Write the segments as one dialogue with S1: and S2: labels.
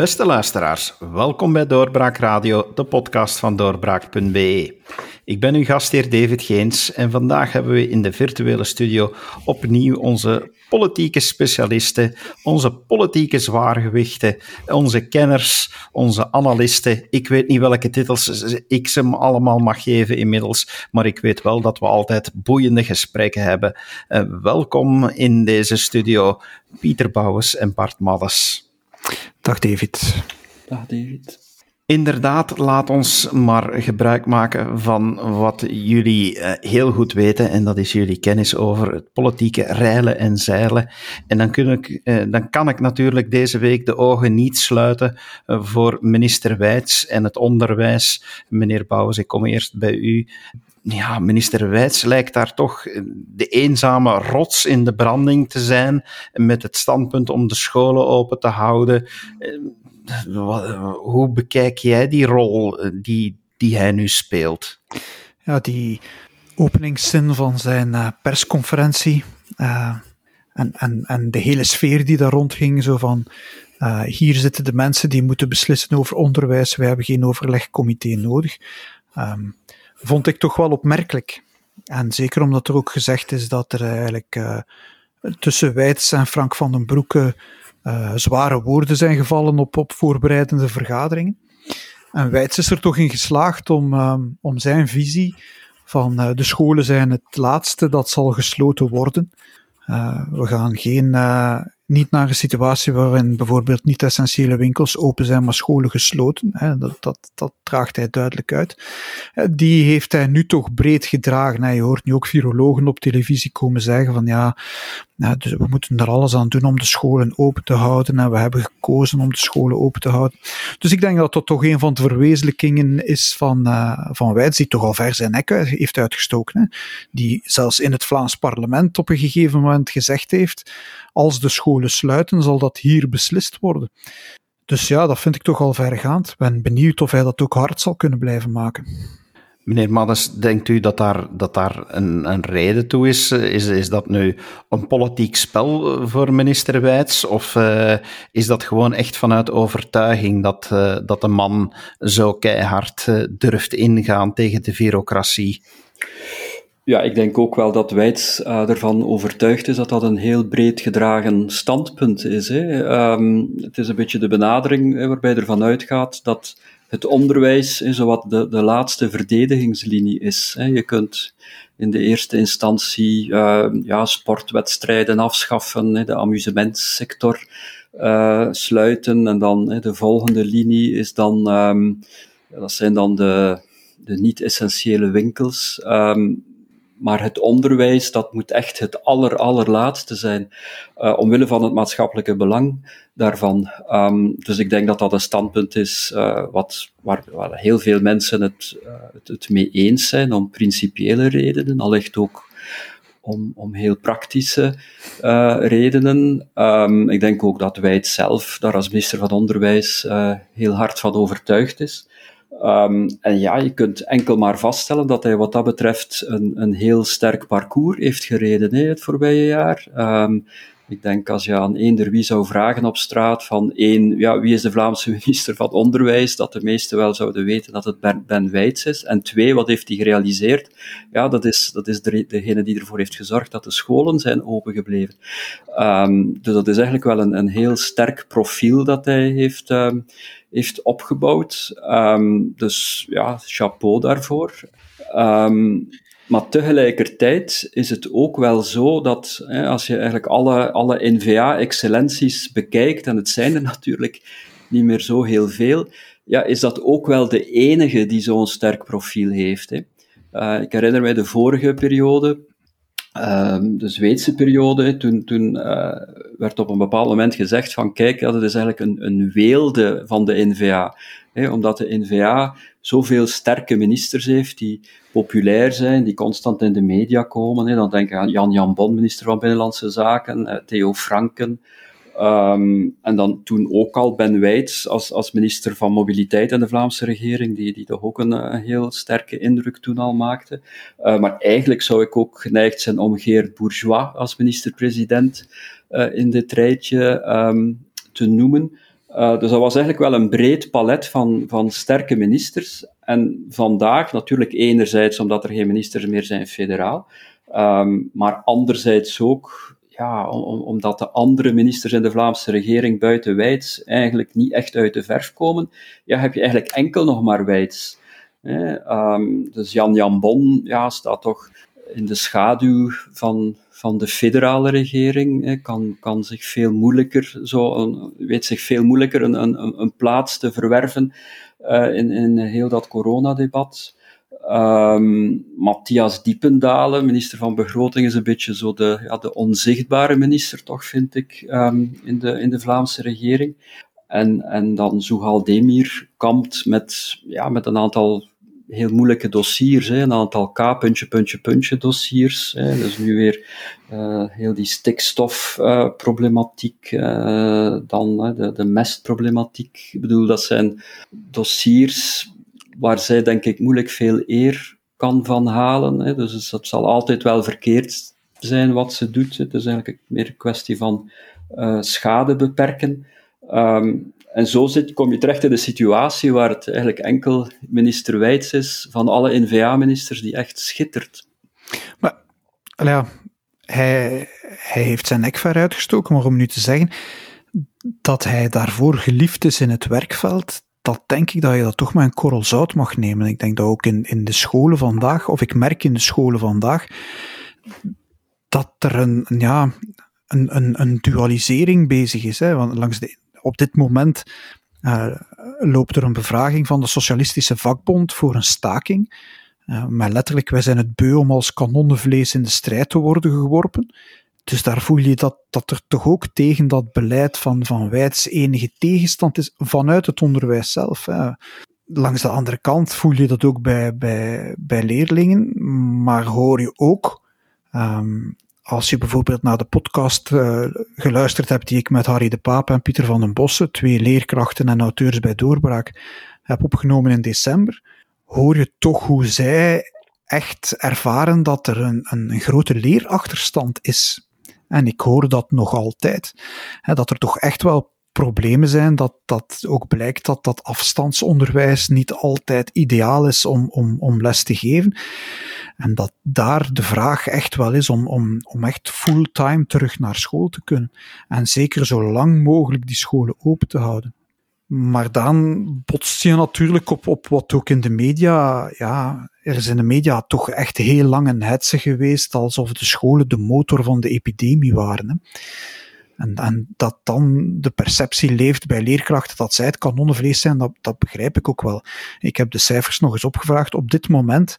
S1: Beste luisteraars, welkom bij Doorbraak Radio, de podcast van doorbraak.be. Ik ben uw gastheer David Geens en vandaag hebben we in de virtuele studio opnieuw onze politieke specialisten, onze politieke zwaargewichten, onze kenners, onze analisten. Ik weet niet welke titels ik ze allemaal mag geven inmiddels, maar ik weet wel dat we altijd boeiende gesprekken hebben. Uh, welkom in deze studio, Pieter Bouwens en Bart Maddes.
S2: Dag David.
S3: Dag David.
S1: Inderdaad, laat ons maar gebruik maken van wat jullie uh, heel goed weten, en dat is jullie kennis over het politieke reilen en zeilen. En dan, kun ik, uh, dan kan ik natuurlijk deze week de ogen niet sluiten uh, voor minister Wijts en het onderwijs. Meneer Bouwens, ik kom eerst bij u ja, minister Wijts lijkt daar toch de eenzame rots in de branding te zijn, met het standpunt om de scholen open te houden. Hoe bekijk jij die rol die, die hij nu speelt?
S2: Ja, die openingszin van zijn uh, persconferentie en, en, en de hele sfeer die daar rondging, zo van hier zitten de mensen die moeten beslissen over onderwijs, wij hebben geen overlegcomité nodig. Um, vond ik toch wel opmerkelijk. En zeker omdat er ook gezegd is dat er eigenlijk uh, tussen Wijts en Frank van den Broeke uh, zware woorden zijn gevallen op, op voorbereidende vergaderingen. En Wijts is er toch in geslaagd om, um, om zijn visie van uh, de scholen zijn het laatste dat zal gesloten worden. we gaan geen niet naar een situatie waarin bijvoorbeeld niet-essentiële winkels open zijn, maar scholen gesloten. Hè, dat, dat, dat draagt hij duidelijk uit. Eh, die heeft hij nu toch breed gedragen. Je hoort nu ook virologen op televisie komen zeggen van ja, dus we moeten er alles aan doen om de scholen open te houden en we hebben gekozen om de scholen open te houden. Dus ik denk dat dat toch een van de verwezenlijkingen is van, uh, van Wijts, die toch al ver zijn nek heeft uitgestoken. Hè. Die zelfs in het Vlaams parlement op een gegeven moment gezegd heeft als de scholen sluiten, zal dat hier beslist worden. Dus ja, dat vind ik toch al vergaand. Ik ben benieuwd of hij dat ook hard zal kunnen blijven maken.
S1: Meneer Maddes, denkt u dat daar, dat daar een, een reden toe is? is? Is dat nu een politiek spel voor minister Wijts? Of uh, is dat gewoon echt vanuit overtuiging dat, dat de man zo keihard durft ingaan tegen de bureaucratie?
S3: Ja, ik denk ook wel dat Wijts uh, ervan overtuigd is dat dat een heel breed gedragen standpunt is. Hè. Um, het is een beetje de benadering hè, waarbij ervan uitgaat dat het onderwijs hè, zowat de, de laatste verdedigingslinie is. Hè. Je kunt in de eerste instantie uh, ja, sportwedstrijden afschaffen, hè, de amusementsector uh, sluiten en dan de volgende linie is dan, um, dat zijn dan de, de niet-essentiële winkels. Maar het onderwijs, dat moet echt het aller, allerlaatste zijn, uh, omwille van het maatschappelijke belang daarvan. Um, dus ik denk dat dat een standpunt is uh, wat, waar, heel veel mensen het, uh, het, het, mee eens zijn, om principiële redenen, allicht ook om, om heel praktische redenen. Um, ik denk ook dat wij het zelf, daar als minister van Onderwijs, heel hard van overtuigd is. Um, en ja, je kunt enkel maar vaststellen dat hij wat dat betreft een, een heel sterk parcours heeft gereden hè, het voorbije jaar. Um, ik denk als je aan eender wie zou vragen op straat van één, ja, wie is de Vlaamse minister van Onderwijs, dat de meesten wel zouden weten dat het Ben, ben is. En twee, wat heeft hij gerealiseerd? Ja, dat is, dat is de, degene die ervoor heeft gezorgd dat de scholen zijn opengebleven. Um, dus dat is eigenlijk wel een, een heel sterk profiel dat hij heeft, um, heeft opgebouwd. Um, dus ja, chapeau daarvoor. Um, maar tegelijkertijd is het ook wel zo dat hè, als je eigenlijk alle, alle NVA-excellenties bekijkt, en het zijn er natuurlijk niet meer zo heel veel, ja, is dat ook wel de enige die zo'n sterk profiel heeft. Hè. Uh, ik herinner mij de vorige periode, um, de Zweedse periode, toen, toen uh, werd op een bepaald moment gezegd van kijk, ja, dat is eigenlijk een, een weelde van de NVA. Hè, omdat de NVA zoveel sterke ministers heeft die populair zijn, die constant in de media komen. Hè. Dan denk ik aan Jan-Jan Bon, minister van Binnenlandse Zaken, eh, Theo Franken. Um, en dan toen ook al Ben Wijts als, als minister van Mobiliteit in de Vlaamse regering, die, die toch ook een, een heel sterke indruk toen al maakte. Uh, maar eigenlijk zou ik ook geneigd zijn om Geert Bourgeois als minister-president uh, in dit rijtje um, te noemen. Dus dat was eigenlijk wel een breed palet van, van sterke ministers. En vandaag natuurlijk enerzijds omdat er geen ministers meer zijn federaal, um, maar anderzijds ook ja, om, omdat de andere ministers in de Vlaamse regering buiten Wijts eigenlijk niet echt uit de verf komen, ja, heb je eigenlijk enkel nog maar Wijts. Um, dus Jan Jan Bon ja, staat toch in de schaduw van, van de federale regering, kan, kan zich veel moeilijker, zo een, weet zich veel moeilijker een, een, een plaats te verwerven uh, in, in heel dat coronadebat. Um, Matthias Diependalen, minister van Begroting, is een beetje zo de, ja, de onzichtbare minister, toch, vind ik, um, in, de, in de Vlaamse regering. En, en dan Zuhal Demir kampt met, ja, met een aantal heel moeilijke dossiers, hè, een aantal K, puntje, puntje, puntje dossiers. Dus nu weer uh, heel die stikstofproblematiek, uh, uh, dan de, de mestproblematiek. Ik bedoel, dat zijn dossiers waar zij denk ik moeilijk veel eer kan van halen. Hè. Dus het zal altijd wel verkeerd zijn wat ze doet. Het is eigenlijk meer een kwestie van schade beperken. Um, en zo zit, kom je terecht in de situatie waar het eigenlijk enkel minister Wijts is van alle N-VA-ministers die echt schittert.
S2: Maar, ja, hij, hij heeft zijn nek ver uitgestoken, maar om nu te zeggen dat hij daarvoor geliefd is in het werkveld, dat denk ik dat je dat toch met een korrel zout mag nemen. Ik denk dat ook in, in de scholen vandaag, of ik merk in de scholen vandaag, dat er een, ja, een, een, een dualisering bezig is. Hè? Want langs de op dit moment uh, loopt er een bevraging van de Socialistische Vakbond voor een staking. Uh, maar letterlijk, wij zijn het beu om als kanonnenvlees in de strijd te worden geworpen. Dus daar voel je dat, dat er toch ook tegen dat beleid van, van enige tegenstand is vanuit het onderwijs zelf. Langs de andere kant voel je dat ook bij, bij, bij leerlingen, maar hoor je ook um, als je bijvoorbeeld naar de podcast uh, geluisterd hebt die ik met Harry de Paap en Pieter van den Bossen, twee leerkrachten en auteurs bij Doorbraak, heb opgenomen in december, hoor je toch hoe zij echt ervaren dat er een, een grote leerachterstand is. En ik hoor dat nog altijd. Hè, dat er toch echt wel problemen zijn, dat, dat ook blijkt dat dat afstandsonderwijs niet altijd ideaal is om, om, om les te geven. En dat daar de vraag echt wel is om, om, om echt fulltime terug naar school te kunnen. En zeker zo lang mogelijk die scholen open te houden. Maar dan botst je natuurlijk op, op wat ook in de media, ja, er is in de media toch echt heel lang een hetze geweest alsof de scholen de motor van de epidemie waren. Hè. En, en dat dan de perceptie leeft bij leerkrachten dat zij het kanonnenvlees zijn, dat, dat begrijp ik ook wel. Ik heb de cijfers nog eens opgevraagd. Op dit moment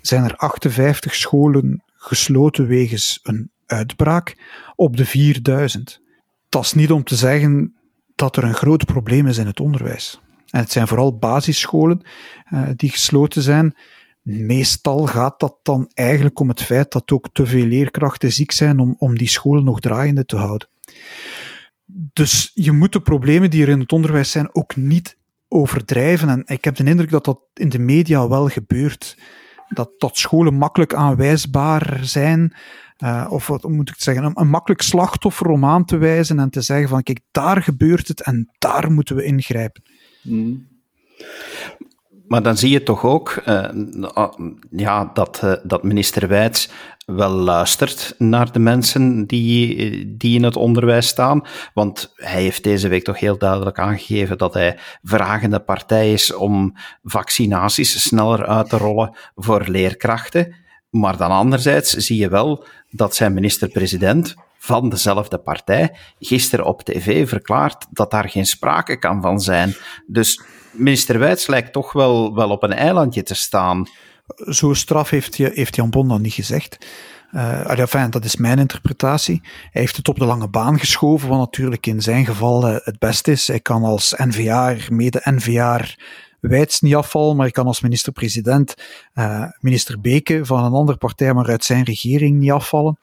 S2: zijn er 58 scholen gesloten wegens een uitbraak op de 4000. Dat is niet om te zeggen dat er een groot probleem is in het onderwijs. En het zijn vooral basisscholen uh, die gesloten zijn. Meestal gaat dat dan eigenlijk om het feit dat ook te veel leerkrachten ziek zijn om, om die scholen nog draaiende te houden. Dus je moet de problemen die er in het onderwijs zijn ook niet overdrijven. En ik heb de indruk dat dat in de media wel gebeurt. Dat, dat scholen makkelijk aanwijsbaar zijn. Uh, of wat moet ik zeggen, een, een, makkelijk slachtoffer om aan te wijzen en te zeggen van kijk, daar gebeurt het en daar moeten we ingrijpen. Mm.
S1: Maar dan zie je toch ook uh, ja, dat, uh, dat minister Wijts wel luistert naar de mensen die, die in het onderwijs staan. Want hij heeft deze week toch heel duidelijk aangegeven dat hij vragende partij is om vaccinaties sneller uit te rollen voor leerkrachten. Maar dan anderzijds zie je wel dat zijn minister-president van dezelfde partij gisteren op tv verklaart dat daar geen sprake kan van zijn. Dus minister Wijts lijkt toch wel, wel op een eilandje te staan.
S2: Zo straf heeft, heeft Jan Bon dan niet gezegd. Uh, enfin, dat is mijn interpretatie. Hij heeft het op de lange baan geschoven, wat natuurlijk in zijn geval uh, het beste is. Hij kan als NVA, mede-NVA, Wijts niet afvallen, maar hij kan als minister-president uh, minister Beke van een andere partij, maar uit zijn regering niet afvallen.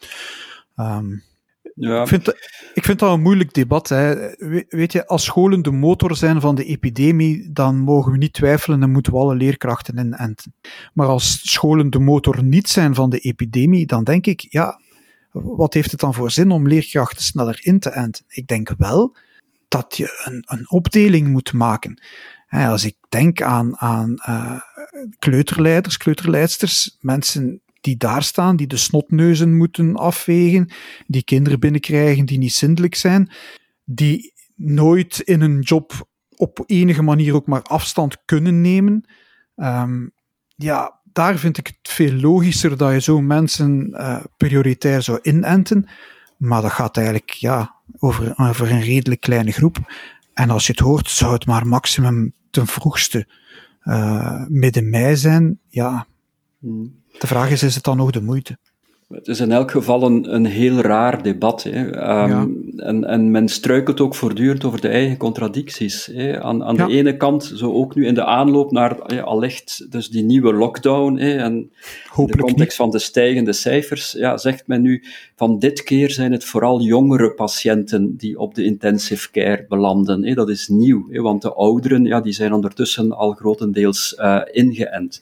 S2: Um, ja. Ik, vind, ik vind dat een moeilijk debat. Hè. weet je, als scholen de motor zijn van de epidemie, dan mogen we niet twijfelen en moeten we alle leerkrachten inenten. Maar als scholen de motor niet zijn van de epidemie, dan denk ik, ja, wat heeft het dan voor zin om leerkrachten sneller in te enten? Ik denk wel dat je een, een opdeling moet maken. als ik denk aan, aan uh, kleuterleiders, kleuterleidsters, mensen die daar staan, die de snotneuzen moeten afwegen, die kinderen binnenkrijgen die niet zindelijk zijn, die nooit in een job op enige manier ook maar afstand kunnen nemen. Um, ja, daar vind ik het veel logischer dat je zo mensen uh, prioritair zou inenten. Maar dat gaat eigenlijk ja, over, over een redelijk kleine groep. En als je het hoort, zou het maar maximum ten vroegste uh, midden mei zijn. Ja, hmm. De vraag is, is het dan nog de moeite?
S3: Het is in elk geval een, een heel raar debat. Hè. Ehm, en, en men struikelt ook voortdurend over de eigen contradicties. Hè. Aan, aan de ene kant, zo ook nu in de aanloop naar hè, allicht dus die nieuwe lockdown, hè, en in de context van de stijgende cijfers, ja, zegt men nu van dit keer zijn het vooral jongere patiënten die op de intensive care belanden. Hè. Dat is nieuw, hè, want de ouderen ja, die zijn ondertussen al grotendeels uh, ingeënt.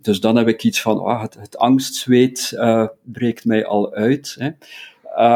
S3: Dus dan heb ik iets van, ah, het, angstzweet uh, breekt mij al uit. Hè.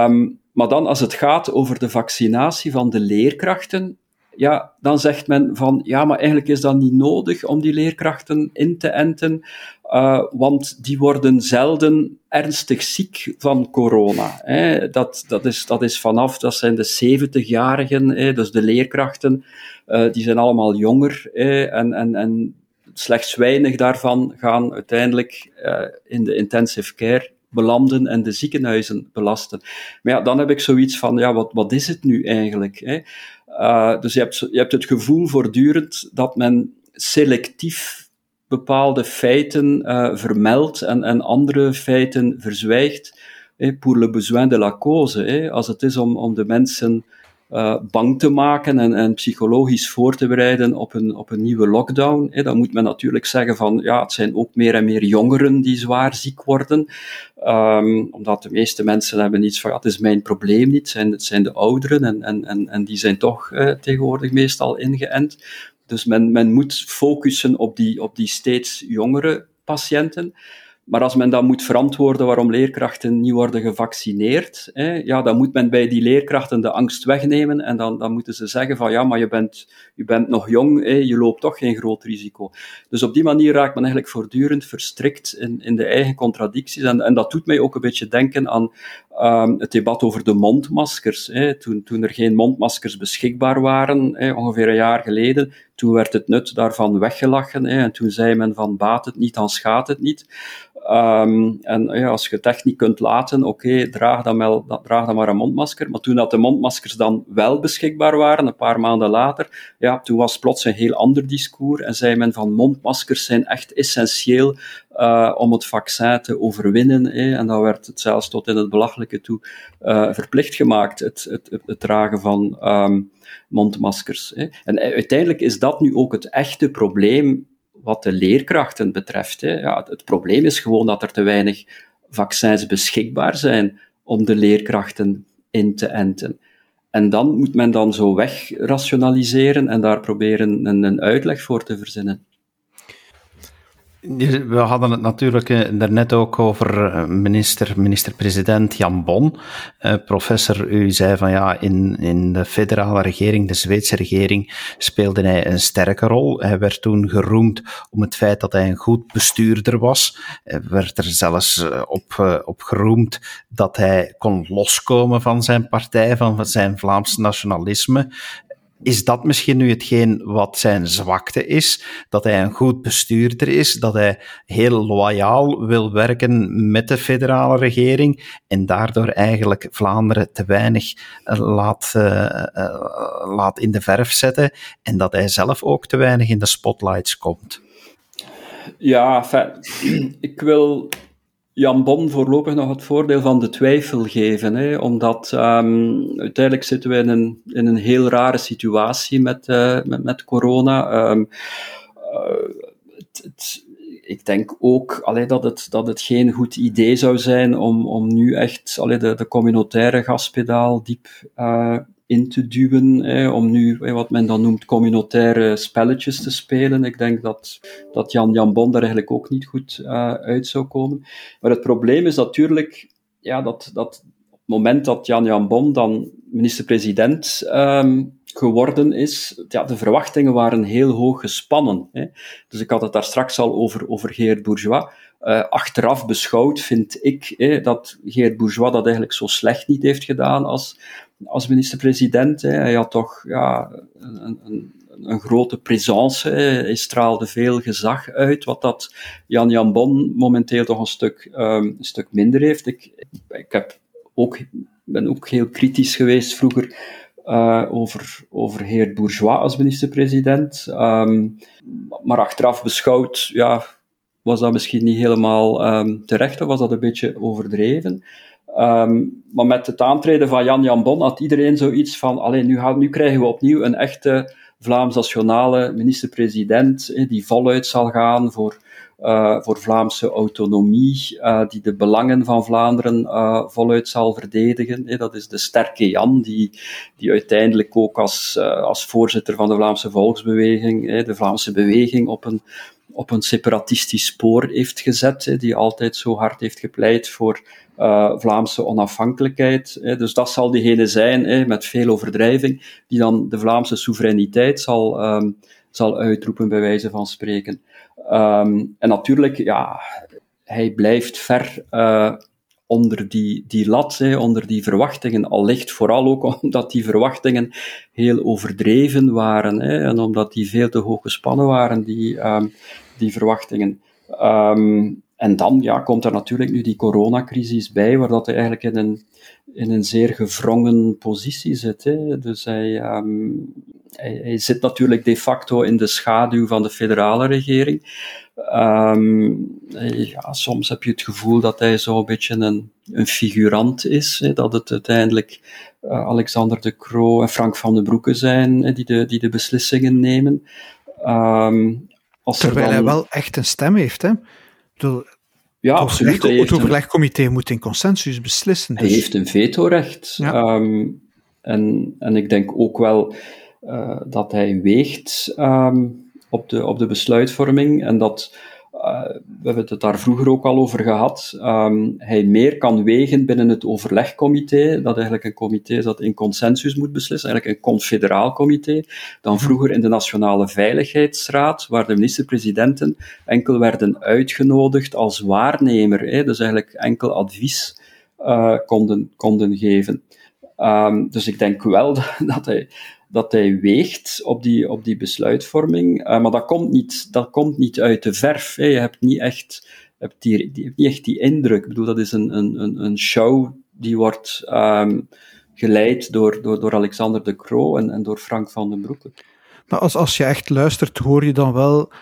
S3: Um, maar dan als het gaat over de vaccinatie van de leerkrachten, ja, dan zegt men van, ja, maar eigenlijk is dat niet nodig om die leerkrachten in te enten, uh, want die worden zelden ernstig ziek van corona. Hè. Dat, dat, is, dat is vanaf, dat zijn de 70-jarigen, dus de leerkrachten, uh, die zijn allemaal jonger hè, en, en, en slechts weinig daarvan gaan uiteindelijk uh, in de intensive care belanden en de ziekenhuizen belasten. Maar ja, dan heb ik zoiets van, ja, wat, wat is het nu eigenlijk? Hè? Uh, dus je hebt, je hebt het gevoel voortdurend dat men selectief bepaalde feiten uh, vermeldt en, en andere feiten verzwijgt, hè, pour le besoin de la cause. Als het is om, om de mensen uh, bang te maken en, en, psychologisch voor te bereiden op een, op een nieuwe lockdown. Hè, dan moet men natuurlijk zeggen van ja, het zijn ook meer en meer jongeren die zwaar ziek worden. Um, omdat de meeste mensen hebben iets van ja, het is mijn probleem niet, het zijn, het zijn de ouderen en, en, en, en die zijn toch uh, tegenwoordig meestal ingeënt. Dus men, men moet focussen op die, op die steeds jongere patiënten. Maar als men dan moet verantwoorden waarom leerkrachten niet worden gevaccineerd, hè, ja, dan moet men bij die leerkrachten de angst wegnemen en dan, dan moeten ze zeggen van ja, maar je bent, je bent nog jong, hè, je loopt toch geen groot risico. Dus op die manier raakt men eigenlijk voortdurend verstrikt in, in de eigen contradicties en, en dat doet mij ook een beetje denken aan um, het debat over de mondmaskers. Hè. Toen, toen er geen mondmaskers beschikbaar waren, hè, ongeveer een jaar geleden, toen werd het nut daarvan weggelachen hè, en toen zei men van baat het niet, dan schaadt het niet. Um, en ja, als je het echt niet kunt laten, oké, draag, dan draag dan maar een mondmasker. Maar toen dat de mondmaskers dan wel beschikbaar waren, een paar maanden later, ja, toen was plots een heel ander discours en zei men van mondmaskers zijn echt essentieel uh, om het vaccin te overwinnen. En dan werd het zelfs tot in het belachelijke toe uh, verplicht gemaakt, het, het, het, dragen van um, mondmaskers. En uiteindelijk is dat nu ook het echte probleem wat de leerkrachten betreft. Hè. Ja, het, probleem is gewoon dat er te weinig vaccins beschikbaar zijn om de leerkrachten in te enten. En dan moet men dan zo wegrationaliseren en daar proberen een, een uitleg voor te verzinnen.
S1: We hadden het natuurlijk eh, daarnet ook over eh, minister, minister-president Jan Bon. Uh, professor, u zei van ja, in, in de federale regering, de Zweedse regering, speelde hij een sterke rol. Hij werd toen geroemd om het feit dat hij een goed bestuurder was. Hij werd er zelfs op, op geroemd dat hij kon loskomen van zijn partij, van zijn Vlaams nationalisme. Is dat misschien nu hetgeen wat zijn zwakte is? Dat hij een goed bestuurder is, dat hij heel loyaal wil werken met de federale regering en daardoor eigenlijk Vlaanderen te weinig eh, laat, uh, uh, laat in de verf zetten en dat hij zelf ook te weinig in de spotlights komt?
S3: Ja, ik wil Jan Bon voorlopig nog het voordeel van de twijfel geven, hè, omdat um, uiteindelijk zitten we in een, in een heel rare situatie met, uh, met, met, corona. Het, het, ik denk ook allee, dat, het, dat het geen goed idee zou zijn om, om nu echt allee, de, de communautaire gaspedaal diep uh, in te duwen, om nu wat men dan noemt communautaire spelletjes te spelen. Ik denk dat, dat Jan Jan Bon daar eigenlijk ook niet goed uh, uit zou komen. Maar het probleem is natuurlijk ja, dat, dat op het moment dat Jan Jan Bon dan minister-president ehm, geworden is, ja, de verwachtingen waren heel hoog gespannen. Hè. Dus ik had het daar straks al over, over Geert Bourgeois. Uh, achteraf beschouwd vind ik dat Geert Bourgeois dat eigenlijk zo slecht niet heeft gedaan als, als minister-president. Hij had toch ja, een, een, een grote présence. Hij straalde veel gezag uit, wat dat Jan Jan Bon momenteel toch een stuk, um, een stuk minder heeft. Ik, ik heb ook, ben ook heel kritisch geweest vroeger uh, over, over heer Bourgeois als minister-president. Um, maar achteraf beschouwd, ja, was dat misschien niet helemaal um, terecht, of was dat een beetje overdreven. Um, maar met het aantreden van Jan Jan Bon had iedereen zoiets van, alleen nu, nu krijgen we opnieuw een echte Vlaams-nationale minister-president, die voluit zal gaan voor, uh, voor Vlaamse autonomie, uh, die de belangen van Vlaanderen voluit zal verdedigen. Dat is de sterke Jan, die, die uiteindelijk ook als, als voorzitter van de Vlaamse Volksbeweging, de Vlaamse beweging, op een, op een separatistisch spoor heeft gezet, die altijd zo hard heeft gepleit voor uh, Vlaamse onafhankelijkheid. Hè. Dus dat zal diegene zijn, hè, met veel overdrijving, die dan de Vlaamse soevereiniteit zal, um, zal uitroepen, bij wijze van spreken. Um, en natuurlijk, ja, hij blijft ver uh, onder die, die lat, hè, onder die verwachtingen, al vooral ook omdat die verwachtingen heel overdreven waren hè, en omdat die veel te hoog gespannen waren, die, um, die verwachtingen. En dan ja, komt er natuurlijk nu die coronacrisis bij, waar dat hij eigenlijk in een, in een zeer gewrongen positie zit. Hè. Dus hij, um, hij, hij, zit natuurlijk de facto in de schaduw van de federale regering. Um, ja, soms heb je het gevoel dat hij zo'n beetje een, een figurant is, hè, dat het uiteindelijk uh, Alexander de Croo en Frank van den Broeke zijn hè, die, de, die de beslissingen nemen. Um,
S2: als Terwijl dan... hij wel echt een stem heeft, hè?
S3: Ja, absoluut.
S2: Het overlegcomité moet in consensus beslissen.
S3: Dus. Hij heeft een vetorecht. Ja. Um, en, en ik denk ook wel uh, dat hij weegt um, op, de, op de besluitvorming en dat we hebben het daar vroeger ook al over gehad, um, hij meer kan wegen binnen het overlegcomité, dat eigenlijk een comité is dat in consensus moet beslissen, eigenlijk een confederaal comité, dan vroeger in de Nationale Veiligheidsraad, waar de minister-presidenten enkel werden uitgenodigd als waarnemer, hè, dus eigenlijk enkel advies uh, konden, konden geven. Um, dus ik denk wel dat hij dat hij weegt op die, op die besluitvorming. Uh, maar dat komt, niet, dat komt niet uit de verf. Hè. Je hebt niet echt, hebt die, die, niet echt die indruk. Ik bedoel, dat is een, een, een show die wordt um, geleid door, door, door Alexander de Croo en, en door Frank van den Broeke.
S2: Maar als, als je echt luistert, hoor je dan wel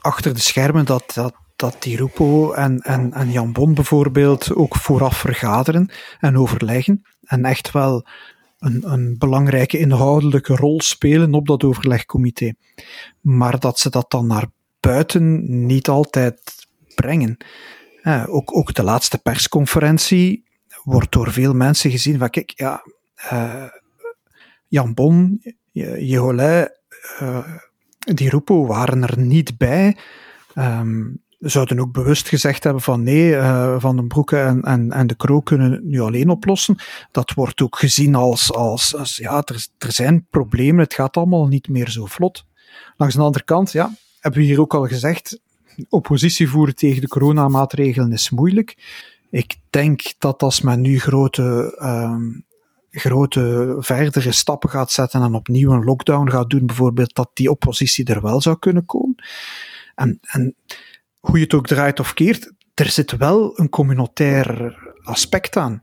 S2: achter de schermen dat, dat, dat die Rupo en, en, en Jan Bon bijvoorbeeld ook vooraf vergaderen en overleggen. En echt wel een, een belangrijke inhoudelijke rol spelen op dat overlegcomité. Maar dat ze dat dan naar buiten niet altijd brengen. Eh, ook, ook de laatste persconferentie wordt door veel mensen gezien van kijk, ja, uh, Jan Bon, Jeholij, uh, die Rupo waren er niet bij. Um, zouden ook bewust gezegd hebben van nee, uh, Van den Broeke en, en, en de Kroo kunnen nu alleen oplossen. Dat wordt ook gezien als, als, als ja, er, er zijn problemen, het gaat allemaal niet meer zo vlot. Langs de andere kant, ja, hebben we hier ook al gezegd, oppositie voeren tegen de coronamaatregelen is moeilijk. Ik denk dat als men nu grote, um, grote verdere stappen gaat zetten en opnieuw een lockdown gaat doen, bijvoorbeeld, dat die oppositie er wel zou kunnen komen. En, en hoe je het ook draait of keert, er zit wel een communautair aspect aan.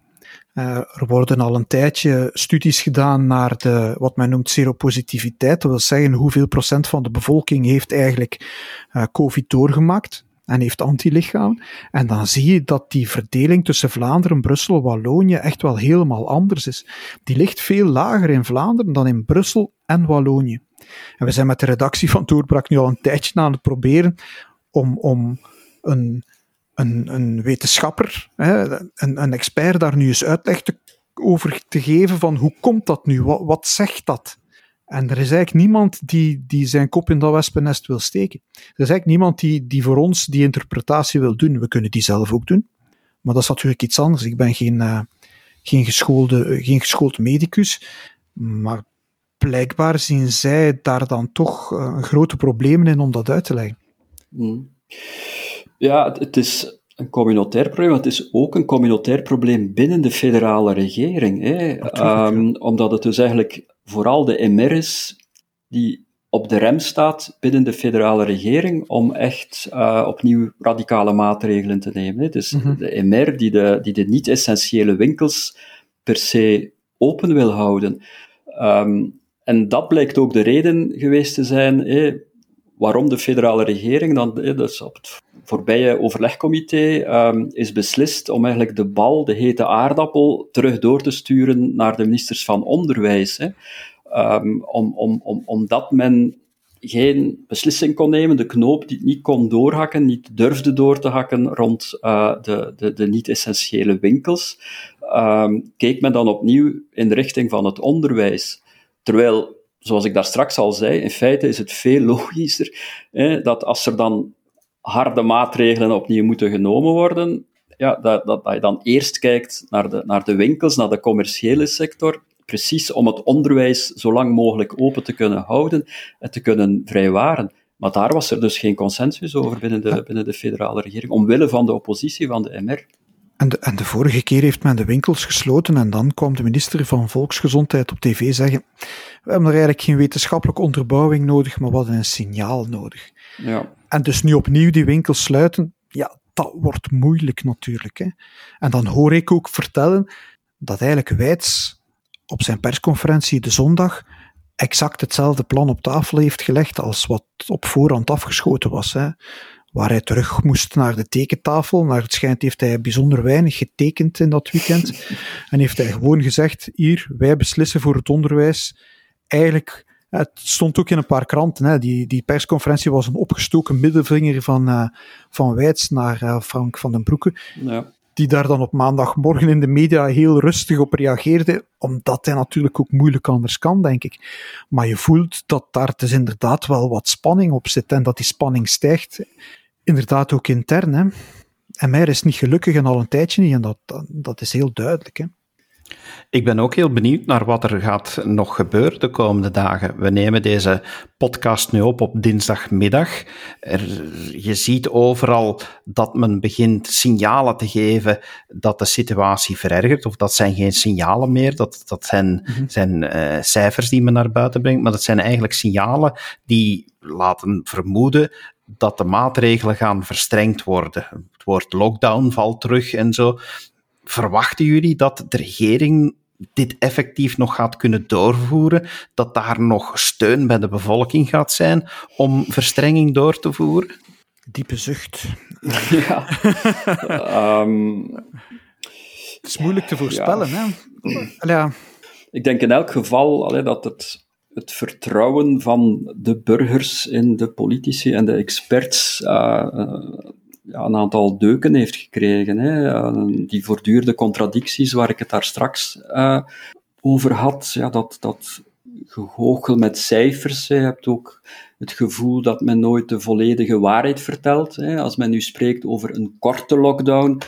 S2: Uh, er worden al een tijdje studies gedaan naar de, wat men noemt seropositiviteit. Dat wil zeggen hoeveel procent van de bevolking heeft eigenlijk uh, COVID doorgemaakt en heeft antilichamen. En dan zie je dat die verdeling tussen Vlaanderen, Brussel, Wallonië echt wel helemaal anders is. Die ligt veel lager in Vlaanderen dan in Brussel en Wallonië. En we zijn met de redactie van Doorbraak nu al een tijdje aan het proberen om, om een, een, een wetenschapper, hè, een, een expert daar nu eens uitleg te, over te geven van hoe komt dat nu, wat, zegt dat? En er is eigenlijk niemand die, die zijn kop in dat wespennest wil steken. Er is eigenlijk niemand die, die voor ons die interpretatie wil doen. We kunnen die zelf ook doen. Maar dat is natuurlijk iets anders. Ik ben geen, uh, geen, geschoolde, geen geschoold medicus. Maar blijkbaar zien zij daar dan toch grote problemen in om dat uit te leggen.
S3: Hmm. Ja, het is een communautair probleem, het is ook een communautair probleem binnen de federale regering. Hè? Um, omdat het dus eigenlijk vooral de MR is die op de rem staat binnen de federale regering om echt uh, opnieuw radicale maatregelen te nemen. Het is mhm. de MR die de, die de niet-essentiële winkels per se open wil houden. Um, en dat blijkt ook de reden geweest te zijn waarom de federale regering dan, dus op het voorbije overlegcomité, um, is beslist om eigenlijk de bal, de hete aardappel, terug door te sturen naar de ministers van Onderwijs. Hè. Um, om, om, om, omdat men geen beslissing kon nemen, de knoop die niet kon doorhakken, niet durfde door te hakken rond uh, de, de, de niet-essentiële winkels, um, keek men dan opnieuw in de richting van het onderwijs. Terwijl, zoals ik daar straks al zei, in feite is het veel logischer hè, dat als er dan harde maatregelen opnieuw moeten genomen worden, ja, dat, dat, dat je dan eerst kijkt naar de, naar de winkels, naar de commerciële sector, precies om het onderwijs zo lang mogelijk open te kunnen houden en te kunnen vrijwaren. Maar daar was er dus geen consensus over binnen de, binnen de federale regering, omwille van de oppositie van de MR.
S2: En de, en de vorige keer heeft men de winkels gesloten en dan kwam de minister van Volksgezondheid op tv zeggen we hebben er eigenlijk geen wetenschappelijke onderbouwing nodig, maar we hadden een signaal nodig. Ja. En dus nu opnieuw die winkels sluiten, ja, dat wordt moeilijk natuurlijk. Hè. En dan hoor ik ook vertellen dat eigenlijk Wijts op zijn persconferentie de zondag exact hetzelfde plan op tafel heeft gelegd als wat op voorhand afgeschoten was. Hè. Waar hij terug moest naar de tekentafel. Naar het schijnt heeft hij bijzonder weinig getekend in dat weekend. en heeft hij gewoon gezegd: hier, wij beslissen voor het onderwijs. Eigenlijk het stond ook in een paar kranten. Hè. Die, die persconferentie was een opgestoken middelvinger van, uh, van Wijts naar uh, Frank van den Broeke. Ja die daar dan op maandagmorgen in de media heel rustig op reageerde, omdat hij natuurlijk ook moeilijk anders kan, denk ik. Maar je voelt dat daar dus inderdaad wel wat spanning op zit en dat die spanning stijgt, inderdaad ook intern. Hè. En mij is niet gelukkig en al een tijdje niet, en dat, dat is heel duidelijk. Hè.
S1: Ik ben ook heel benieuwd naar wat er gaat nog gebeuren de komende dagen. We nemen deze podcast nu op op dinsdagmiddag. Er, je ziet overal dat men begint signalen te geven dat de situatie verergert, of dat zijn geen signalen meer, dat, dat zijn, mhm. zijn uh, cijfers die men naar buiten brengt, maar dat zijn eigenlijk signalen die laten vermoeden dat de maatregelen gaan verstrengd worden. Het woord lockdown valt terug en zo verwachten jullie dat de regering dit effectief nog gaat kunnen doorvoeren? Dat daar nog steun bij de bevolking gaat zijn om verstrenging door te voeren?
S2: Diepe zucht.
S3: Ja. Ehm,
S2: het is moeilijk te voorspellen, ja. hè? Ja.
S3: Ik denk in elk geval allee, dat het, het vertrouwen van de burgers in de politici en de experts uh, een aantal deuken heeft gekregen. Hè. Die voortdurende contradicties waar ik het daar straks over had, ja, dat, dat gegoochel met cijfers. Je hebt ook het gevoel dat men nooit de volledige waarheid vertelt. Hè. Als men nu spreekt over een korte lockdown,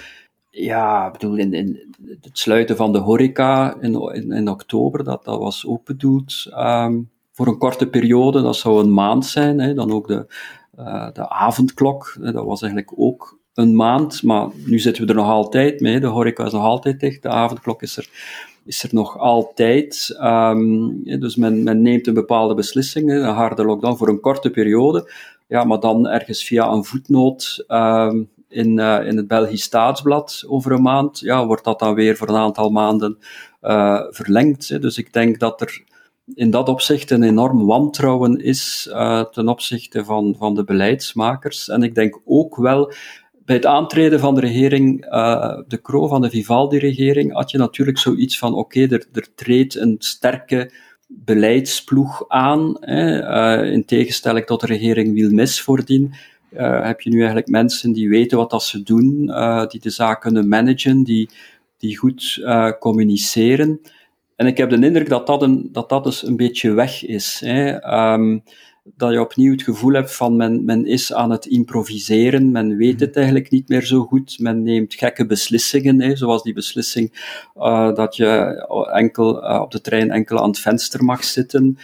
S3: ja, ik bedoel, in, in het sluiten van de horeca in, in, in oktober, dat, dat was ook bedoeld um, voor een korte periode, dat zou een maand zijn. Hè. Dan ook de, uh, de avondklok, dat was eigenlijk ook een maand, maar nu zitten we er nog altijd mee. De horeca is nog altijd dicht, de avondklok is er, is er nog altijd. Um, dus men, men neemt een bepaalde beslissing, een harde lockdown voor een korte periode. Ja, maar dan ergens via een voetnoot um, in, uh, in het Belgisch Staatsblad over een maand, ja, wordt dat dan weer voor een aantal maanden uh, verlengd. Dus ik denk dat er in dat opzicht een enorm wantrouwen is uh, ten opzichte van, van de beleidsmakers. En ik denk ook wel bij het aantreden van de regering, de Kro van de Vivaldi-regering, had je natuurlijk zoiets van: oké, er, treedt een sterke beleidsploeg aan, hè, in tegenstelling tot de regering Wilmes voordien. Uh, heb je nu eigenlijk mensen die weten wat dat ze doen, die de zaak kunnen managen, die, die goed communiceren. en ik heb de indruk dat dat, een, dat, dat dus een beetje weg is. Hè. Ehm, dat je opnieuw het gevoel hebt van men, men is aan het improviseren, men weet het eigenlijk niet meer zo goed, men neemt gekke beslissingen, hè, zoals die beslissing uh, dat je enkel uh, op de trein enkel aan het venster mag zitten.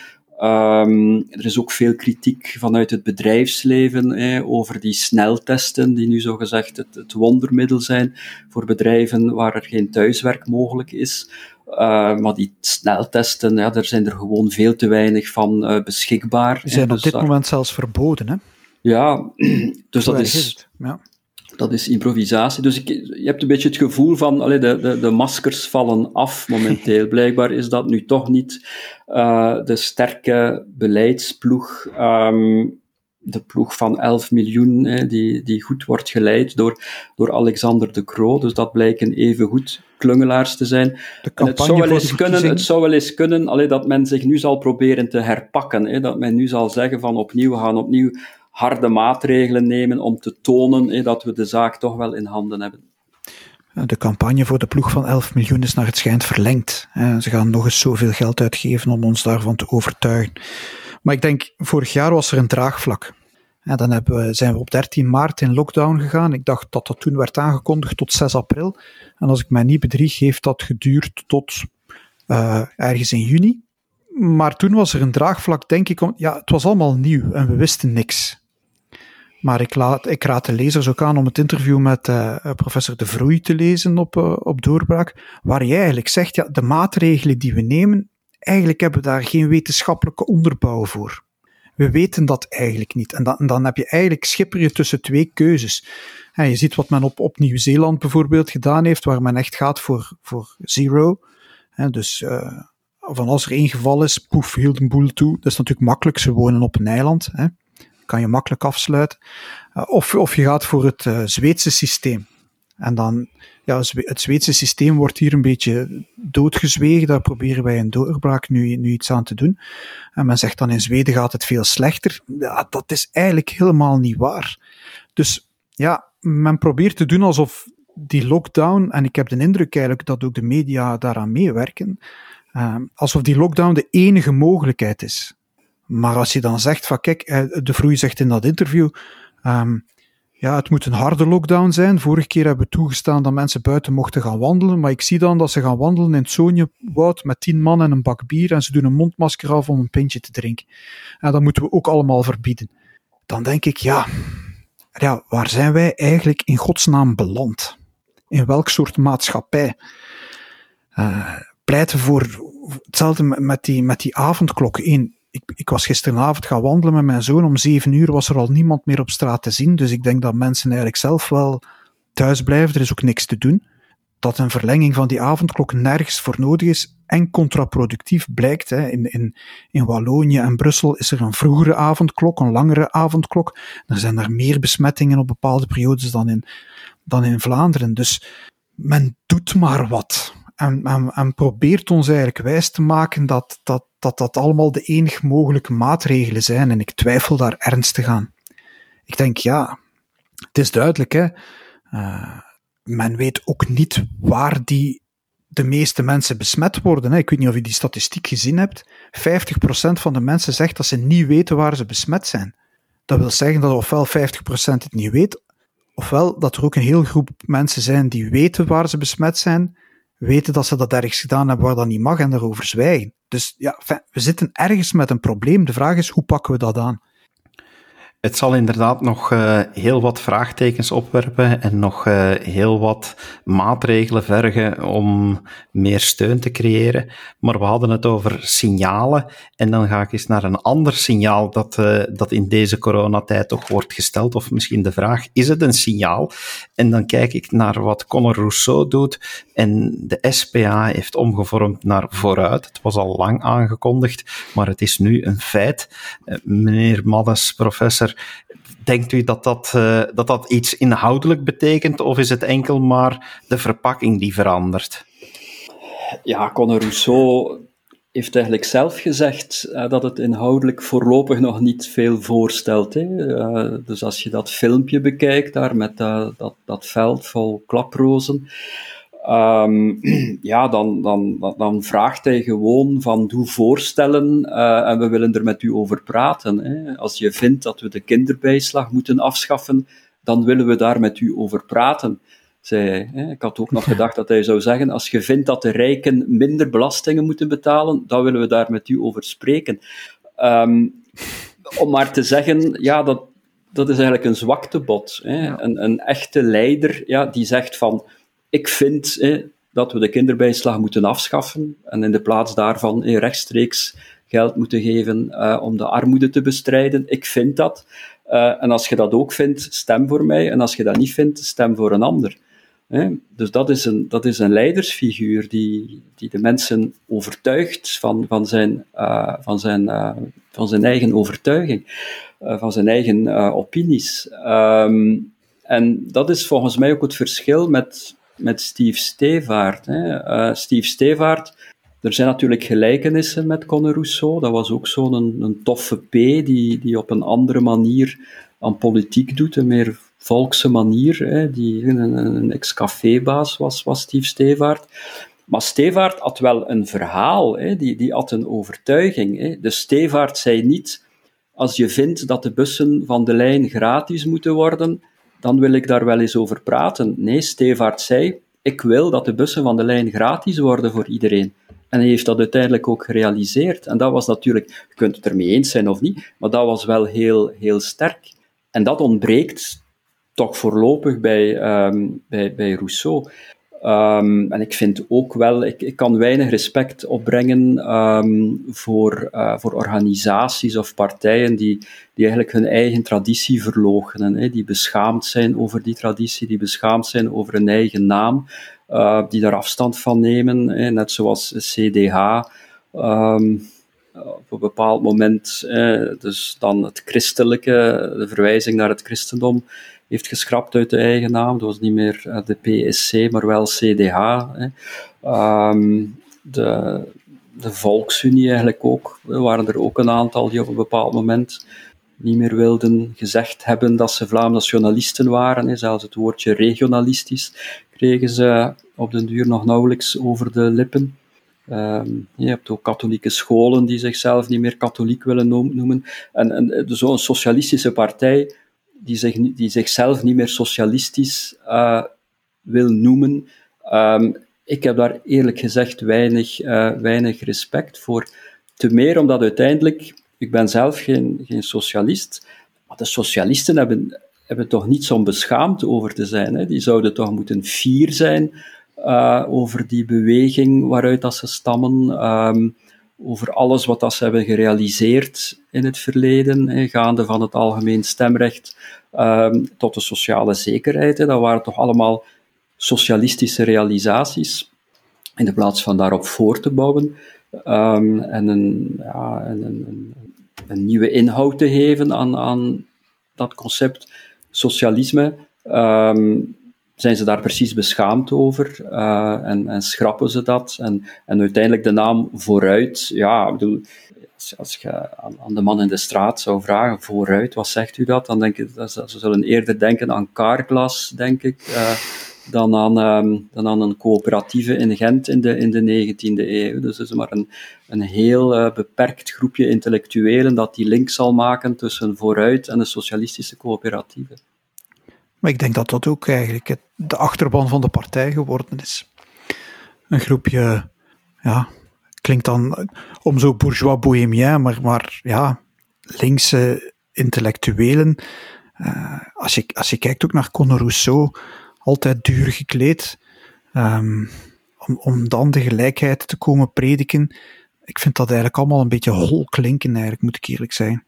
S3: Um, er is ook veel kritiek vanuit het bedrijfsleven over die sneltesten, die nu zogezegd het, het wondermiddel zijn voor bedrijven waar er geen thuiswerk mogelijk is. Uh, maar die sneltesten, ja, daar zijn er gewoon veel te weinig van uh, beschikbaar.
S2: Die zijn dus op dit moment zelfs verboden, hè?
S3: Ja, dus dat is, ja. Dat is improvisatie. Dus ik, je hebt een beetje het gevoel van, allee, de, de, de maskers vallen af momenteel. Blijkbaar is dat nu toch niet uh, de sterke beleidsploeg um, de ploeg van 11 miljoen, hè, die, die goed wordt geleid door, door Alexander de Croo. Dus dat blijken even goed klungelaars te zijn. En het zou wel eens kunnen, het zou wel eens kunnen allee, dat men zich nu zal proberen te herpakken. Hè, dat men nu zal zeggen van opnieuw, gaan opnieuw harde maatregelen nemen om te tonen dat we de zaak toch wel in handen hebben.
S2: De campagne voor de ploeg van 11 miljoen is naar het schijnt verlengd. Ze gaan nog eens zoveel geld uitgeven om ons daarvan te overtuigen. Maar ik denk, vorig jaar was er een draagvlak. En dan hebben we, zijn we op 13 maart in lockdown gegaan. Ik dacht dat dat toen werd aangekondigd tot 6 april. En als ik mij niet bedrieg, heeft dat geduurd tot uh, ergens in juni. Maar toen was er een draagvlak, denk ik. Om, ja, het was allemaal nieuw en we wisten niks. Maar ik, laat, ik raad de lezers ook aan om het interview met uh, professor De Vroei te lezen op, uh, op Doorbraak. Waar jij eigenlijk zegt, ja, de maatregelen die we nemen, eigenlijk hebben we daar geen wetenschappelijke onderbouw voor. We weten dat eigenlijk niet. En dan, dan heb je eigenlijk schipper je tussen twee keuzes. Je ziet wat men op, op Nieuw-Zeeland bijvoorbeeld gedaan heeft, waar men echt gaat voor, voor zero. Dus uh, van als er één geval is, poef, hield een boel toe. Dat is natuurlijk makkelijk, ze wonen op een eiland. Hè. Kan je makkelijk afsluiten. Uh, of, of je gaat voor het uh, Zweedse systeem. En dan, ja, het Zweedse systeem wordt hier een beetje doodgezwegen. Daar proberen wij in doorbraak nu, nu iets aan te doen. En men zegt dan in Zweden gaat het veel slechter. Ja, dat is eigenlijk helemaal niet waar. Dus ja, men probeert te doen alsof die lockdown, en ik heb de indruk eigenlijk dat ook de media daaraan meewerken, uh, alsof die lockdown de enige mogelijkheid is. Maar als je dan zegt van kijk, eh, de Vroei zegt in dat interview, um, ja, het moet een harde lockdown zijn. Vorige keer hebben we toegestaan dat mensen buiten mochten gaan wandelen, maar ik zie dan dat ze gaan wandelen in het Sonjewoud met tien man en een bak bier en ze doen een mondmasker af om een pintje te drinken. En dat moeten we ook allemaal verbieden. Dan denk ik, ja, ja waar zijn wij eigenlijk in godsnaam beland? In welk soort maatschappij? Uh, pleiten voor hetzelfde met die, met die avondklok. Eén, ik, ik was gisteravond gaan wandelen met mijn zoon. Om zeven uur was er al niemand meer op straat te zien. Dus ik denk dat mensen eigenlijk zelf wel thuis blijven. Er is ook niks te doen. Dat een verlenging van die avondklok nergens voor nodig is en contraproductief blijkt. Hè. In, in, in Wallonië en Brussel is er een vroegere avondklok, een langere avondklok. Er zijn er meer besmettingen op bepaalde periodes dan in, dan in Vlaanderen. Dus men doet maar wat. En, en, en probeert ons eigenlijk wijs te maken dat, dat, dat dat allemaal de enig mogelijke maatregelen zijn. En ik twijfel daar ernstig aan. Ik denk, ja, het is duidelijk, hè. Uh, men weet ook niet waar die de meeste mensen besmet worden. Hè. Ik weet niet of je die statistiek gezien hebt. 50% van de mensen zegt dat ze niet weten waar ze besmet zijn. Dat wil zeggen dat ofwel 50% het niet weet, ofwel dat er ook een heel groep mensen zijn die weten waar ze besmet zijn, weten dat ze dat ergens gedaan hebben waar dat niet mag en daarover zwijgen. Dus ja, we zitten ergens met een probleem. De vraag is, hoe pakken we dat aan?
S1: Het zal inderdaad nog uh, heel wat vraagtekens opwerpen en nog uh, heel wat maatregelen vergen om meer steun te creëren. Maar we hadden het over signalen en dan ga ik eens naar een ander signaal dat, uh, dat in deze coronatijd toch wordt gesteld. Of misschien de vraag, is het een signaal? En dan kijk ik naar wat Conor Rousseau doet en de SPA heeft omgevormd naar vooruit. Het was al lang aangekondigd, maar het is nu een feit. meneer Maddes, professor, Denkt u dat dat, uh, dat dat iets inhoudelijk betekent, of is het enkel maar de verpakking die verandert?
S3: Ja, Conor Rousseau heeft eigenlijk zelf gezegd uh, dat het inhoudelijk voorlopig nog niet veel voorstelt. Hè? Uh, dus als je dat filmpje bekijkt daar met dat, dat veld vol klaprozen, Um, ja, dan, dan, dan vraagt hij gewoon van doe voorstellen uh, en we willen er met u over praten. Hè. Als je vindt dat we de kinderbijslag moeten afschaffen, dan willen we daar met u over praten, zei hij. Hè. Ik had ook nog gedacht dat hij zou zeggen, als je vindt dat de rijken minder belastingen moeten betalen, dan willen we daar met u over spreken. Um, om maar te zeggen, ja, dat, dat is eigenlijk een zwaktebod. Hè. Een, een echte leider ja, die zegt van ik vind dat we de kinderbijslag moeten afschaffen en in de plaats daarvan rechtstreeks geld moeten geven uh, om de armoede te bestrijden. Ik vind dat. Uh, en als je dat ook vindt, stem voor mij. En als je dat niet vindt, stem voor een ander. Dus dat is een, dat is een leidersfiguur die, die de mensen overtuigt van, van, zijn, uh, van, zijn, van zijn eigen overtuiging, van zijn eigen opinies. Um, en dat is volgens mij ook het verschil met, met Steve Stevaart. Hè. Uh, Steve Stevaart, er zijn natuurlijk gelijkenissen met Conor Rousseau. Dat was ook zo'n een, toffe P die, die op een andere manier aan politiek doet, een meer volkse manier. Hè, die een, een ex-cafébaas was, was Steve Stevaart. Maar Stevaart had wel een verhaal, hè, die, die had een overtuiging. Hè. De Stevaart zei niet, als je vindt dat de bussen van de lijn gratis moeten worden, dan wil ik daar wel eens over praten. Nee, Stevaart zei, ik wil dat de bussen van de lijn gratis worden voor iedereen. En hij heeft dat uiteindelijk ook gerealiseerd. En dat was natuurlijk, je kunt het ermee eens zijn of niet, maar dat was wel heel, heel sterk. En dat ontbreekt toch voorlopig bij, um, bij, bij Rousseau. Um, en ik vind ook wel, ik, ik kan weinig respect opbrengen um, voor, uh, voor organisaties of partijen die, die eigenlijk hun eigen traditie verloochenen, die beschaamd zijn over die traditie, die beschaamd zijn over hun eigen naam, uh, die daar afstand van nemen, hè, net zoals CDH. Um, op een bepaald moment, dus dan het christelijke, de verwijzing naar het christendom, heeft geschrapt uit de eigen naam. Dat was niet meer eh, de PSC, maar wel CDH. Hè. Um, de, de Volksunie eigenlijk ook. Er waren er ook een aantal die op een bepaald moment niet meer wilden gezegd hebben dat ze Vlaam nationalisten waren. Hè. Zelfs het woordje regionalistisch kregen ze op den duur nog nauwelijks over de lippen. Um, je hebt ook katholieke scholen die zichzelf niet meer katholiek willen noemen. En, en zo'n socialistische partij die, zich, die zichzelf niet meer socialistisch uh, wil noemen. Um, ik heb daar eerlijk gezegd weinig, uh, weinig respect voor. Te meer omdat uiteindelijk, ik ben zelf geen, geen socialist, maar de socialisten hebben, hebben toch niets om beschaamd over te zijn. Hè? Die zouden toch moeten fier zijn uh, over die beweging waaruit dat ze stammen. Um, over alles wat dat ze hebben gerealiseerd in het verleden, gaande van het algemeen stemrecht um, tot de sociale zekerheid. Hè. Dat waren toch allemaal socialistische realisaties, in de plaats van daarop voor te bouwen um, en, een, ja, een, een, nieuwe inhoud te geven aan, aan dat concept socialisme. Um, zijn ze daar precies beschaamd over uh, en, en, schrappen ze dat. En, en uiteindelijk de naam vooruit, ja, ik bedoel, als, je aan, aan, de man in de straat zou vragen, vooruit, wat zegt u dat? Dan denk ik, dat ze, zullen eerder denken aan Carglass, denk ik, uh, dan, aan, um, dan aan een coöperatieve in Gent in de, in de 19e eeuw. Dus het is maar een, een heel uh, beperkt groepje intellectuelen dat die link zal maken tussen vooruit en de socialistische coöperatieve.
S2: Maar ik denk dat dat ook eigenlijk de achterban van de partij geworden is. Een groepje, ja, klinkt dan om zo bourgeois bohemien, maar, maar ja, linkse intellectuelen. Uh, als, je, als je kijkt ook naar Conor Rousseau, altijd duur gekleed, um, om, om dan de gelijkheid te komen prediken. Ik vind dat eigenlijk allemaal een beetje hol klinken, eigenlijk, moet ik eerlijk zijn.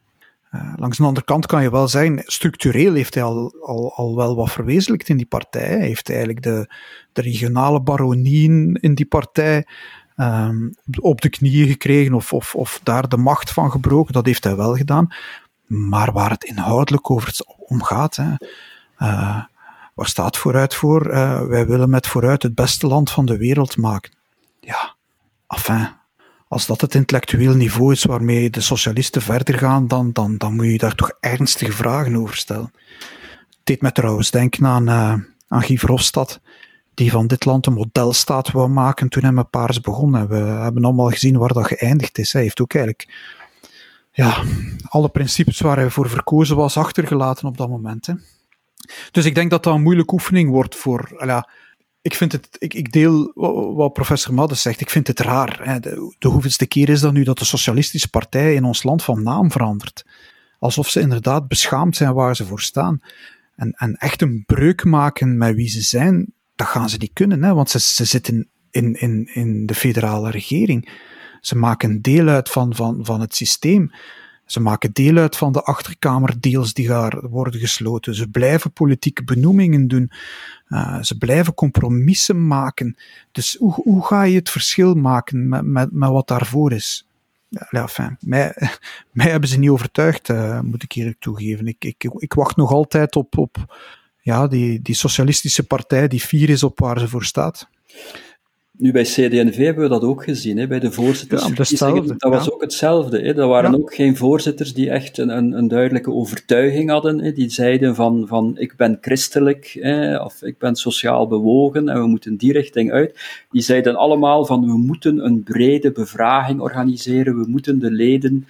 S2: Uh, langs de andere kant kan je wel zeggen, structureel heeft hij al, al, al wel wat verwezenlijkt in die partij. Hij heeft eigenlijk de, de regionale baronieën in die partij um, op de knieën gekregen of, of, of daar de macht van gebroken. Dat heeft hij wel gedaan. Maar waar het inhoudelijk over om gaat, hè, uh, waar staat vooruit voor? Uh, wij willen met vooruit het beste land van de wereld maken. Ja, enfin, als dat het intellectueel niveau is waarmee de socialisten verder gaan, dan, dan, dan moet je daar toch ernstige vragen over stellen. Het deed me trouwens denken aan, uh, aan Guy Verhofstadt, die van dit land een modelstaat wou maken toen hij met Paars begon. En we hebben allemaal gezien waar dat geëindigd is. Hij heeft ook eigenlijk ja, alle principes waar hij voor verkozen was achtergelaten op dat moment. Hè. Dus ik denk dat dat een moeilijke oefening wordt voor. Ja, ik, vind het, ik, ik deel wat professor Maddes zegt. Ik vind het raar. Hè. De, de hoeveelste keer is dat nu dat de Socialistische Partij in ons land van naam verandert? Alsof ze inderdaad beschaamd zijn waar ze voor staan. En, en echt een breuk maken met wie ze zijn, dat gaan ze niet kunnen, hè, want ze, ze zitten in, in, in de federale regering. Ze maken deel uit van, van, van het systeem. Ze maken deel uit van de achterkamerdeals die daar worden gesloten. Ze blijven politieke benoemingen doen. Uh, ze blijven compromissen maken. Dus hoe, hoe ga je het verschil maken met, met, met wat daarvoor is? Ja, enfin, mij, hebben ze niet overtuigd, uh, moet ik eerlijk toegeven. Ik, ik, ik wacht nog altijd op, op ja, die, die socialistische partij die fier is op waar ze voor staat.
S3: Nu, bij CD&V hebben we dat ook gezien, hè, bij de voorzittersverkiezingen. Ja, dat was ook hetzelfde. Hè. Dat waren ook geen voorzitters die echt een, een, een duidelijke overtuiging hadden. Hè. Die zeiden van, van ik ben christelijk, hè, of ik ben sociaal bewogen en we moeten die richting uit. Die zeiden allemaal van we moeten een brede bevraging organiseren, we moeten de leden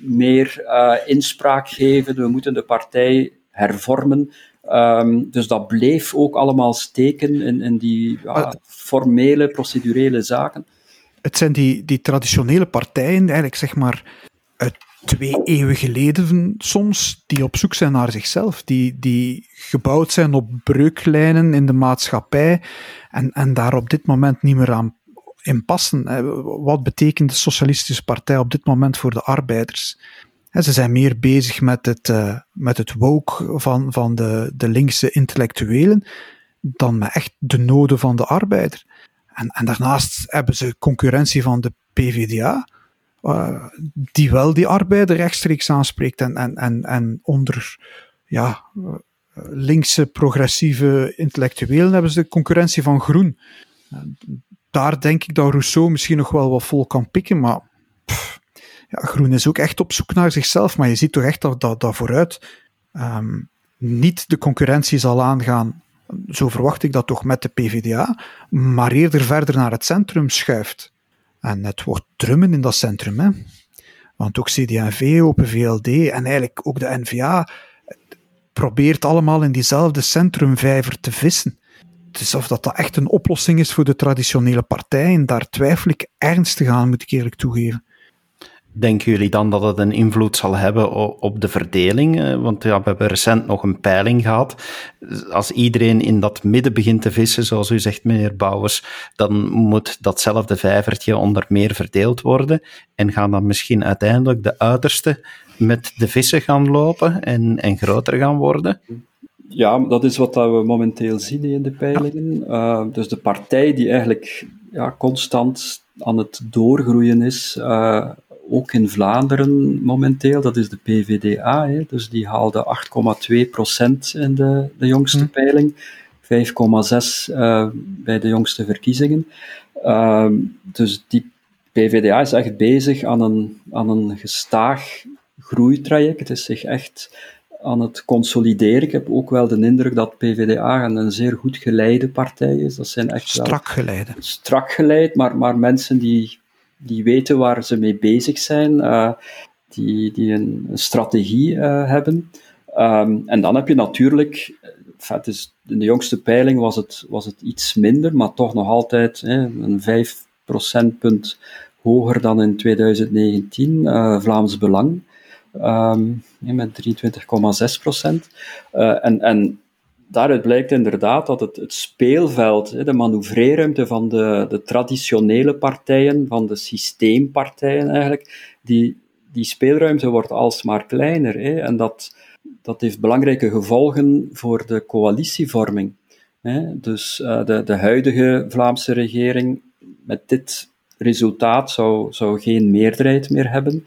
S3: meer uh, inspraak geven, we moeten de partij hervormen. Um, dus dat bleef ook allemaal steken in, in die ja, formele, procedurele zaken.
S2: Het zijn die, die traditionele partijen, eigenlijk zeg maar uit twee eeuwen geleden soms, die op zoek zijn naar zichzelf, die, die gebouwd zijn op breuklijnen in de maatschappij en, en daar op dit moment niet meer aan in passen. Wat betekent de Socialistische Partij op dit moment voor de arbeiders? Ze zijn meer bezig met het, uh, met het woke van, van de, de linkse intellectuelen dan met echt de noden van de arbeider. En, en daarnaast hebben ze concurrentie van de PVDA, uh, die wel die arbeider rechtstreeks aanspreekt en, en, en, en onder ja, uh, linkse progressieve intellectuelen hebben ze de concurrentie van groen. daar denk ik dat Rousseau misschien nog wel wat vol kan pikken, maar ja, Groen is ook echt op zoek naar zichzelf, maar je ziet toch echt dat dat, vooruit um, niet de concurrentie zal aangaan. Zo verwacht ik dat toch met de PvdA, maar eerder verder naar het centrum schuift. En het wordt drummen in dat centrum, hè. Want ook CD&V, Open VLD en eigenlijk ook de NVA probeert allemaal in diezelfde centrumvijver te vissen. Dus of dat, dat echt een oplossing is voor de traditionele partijen, daar twijfel ik ernstig aan, moet ik eerlijk toegeven.
S1: Denken jullie dan dat het een invloed zal hebben op de verdeling? Eh, want ja, we hebben recent nog een peiling gehad. Als iedereen in dat midden begint te vissen, zoals u zegt, meneer Bouwers, dan moet datzelfde vijvertje onder meer verdeeld worden. En gaan dan misschien uiteindelijk de uiterste met de vissen gaan lopen en, en groter gaan worden?
S3: Ja, dat is wat we momenteel zien in de peilingen. Uh, dus de partij die eigenlijk ja, constant aan het doorgroeien is, uh, ook in Vlaanderen momenteel, dat is de PVDA, hè, dus die haalde 8,2% in de, de jongste hm. peiling, 5,6% uh, bij de jongste verkiezingen. Uh, dus die PVDA is echt bezig aan een, aan een gestaag groeitraject. Het is zich echt aan het consolideren. Ik heb ook wel de indruk dat PVDA een zeer goed geleide partij is. Dat zijn echt
S2: strak geleid.
S3: Strak geleid, maar, maar mensen die die weten waar ze mee bezig zijn, uh, die, die een, strategie uh, hebben. Um, en dan heb je natuurlijk, het is, in de jongste peiling was het, was het iets minder, maar toch nog altijd een 5 procentpunt hoger dan in 2019, uh, Vlaams Belang. Um, met 23,6 procent. en, en daaruit blijkt inderdaad dat het, het speelveld, de manoeuvreerruimte van de, de traditionele partijen, van de systeempartijen eigenlijk, die, die speelruimte wordt alsmaar kleiner. Hè, en dat, dat heeft belangrijke gevolgen voor de coalitievorming. Hè. Dus uh, de, de huidige Vlaamse regering met dit resultaat zou, zou geen meerderheid meer hebben.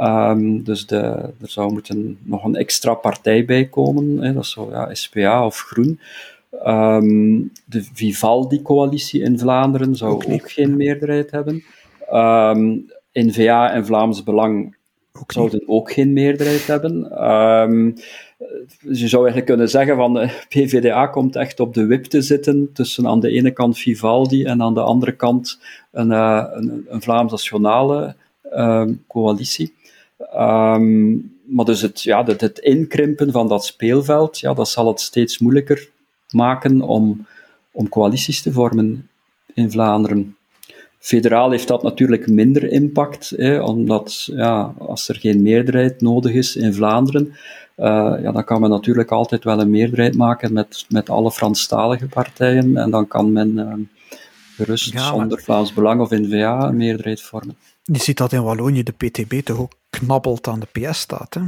S3: Um, dus de, er zou moeten nog een extra partij bij komen, hè, dat zou ja, SPA of Groen. Um, de Vivaldi-coalitie in Vlaanderen zou ook, ook geen meerderheid hebben. Um, N-VA en Vlaams Belang ook zouden ook geen meerderheid hebben. Um, dus je zou eigenlijk kunnen zeggen van de PVDA komt echt op de wip te zitten tussen aan de ene kant Vivaldi en aan de andere kant een, uh, een, een Vlaams nationale coalitie. Um, maar dus het, ja, het, het, inkrimpen van dat speelveld, ja, dat zal het steeds moeilijker maken om, om coalities te vormen in Vlaanderen. Federaal heeft dat natuurlijk minder impact, hè, omdat ja, als er geen meerderheid nodig is in Vlaanderen, uh, ja, dan kan men natuurlijk altijd wel een meerderheid maken met, met alle Franstalige partijen en dan kan men uh, gerust ja, zonder Vlaams Belang of N-VA een meerderheid vormen.
S2: Je ziet dat in Wallonië de PTB toch ook knabbelt aan de PS staat. Hè?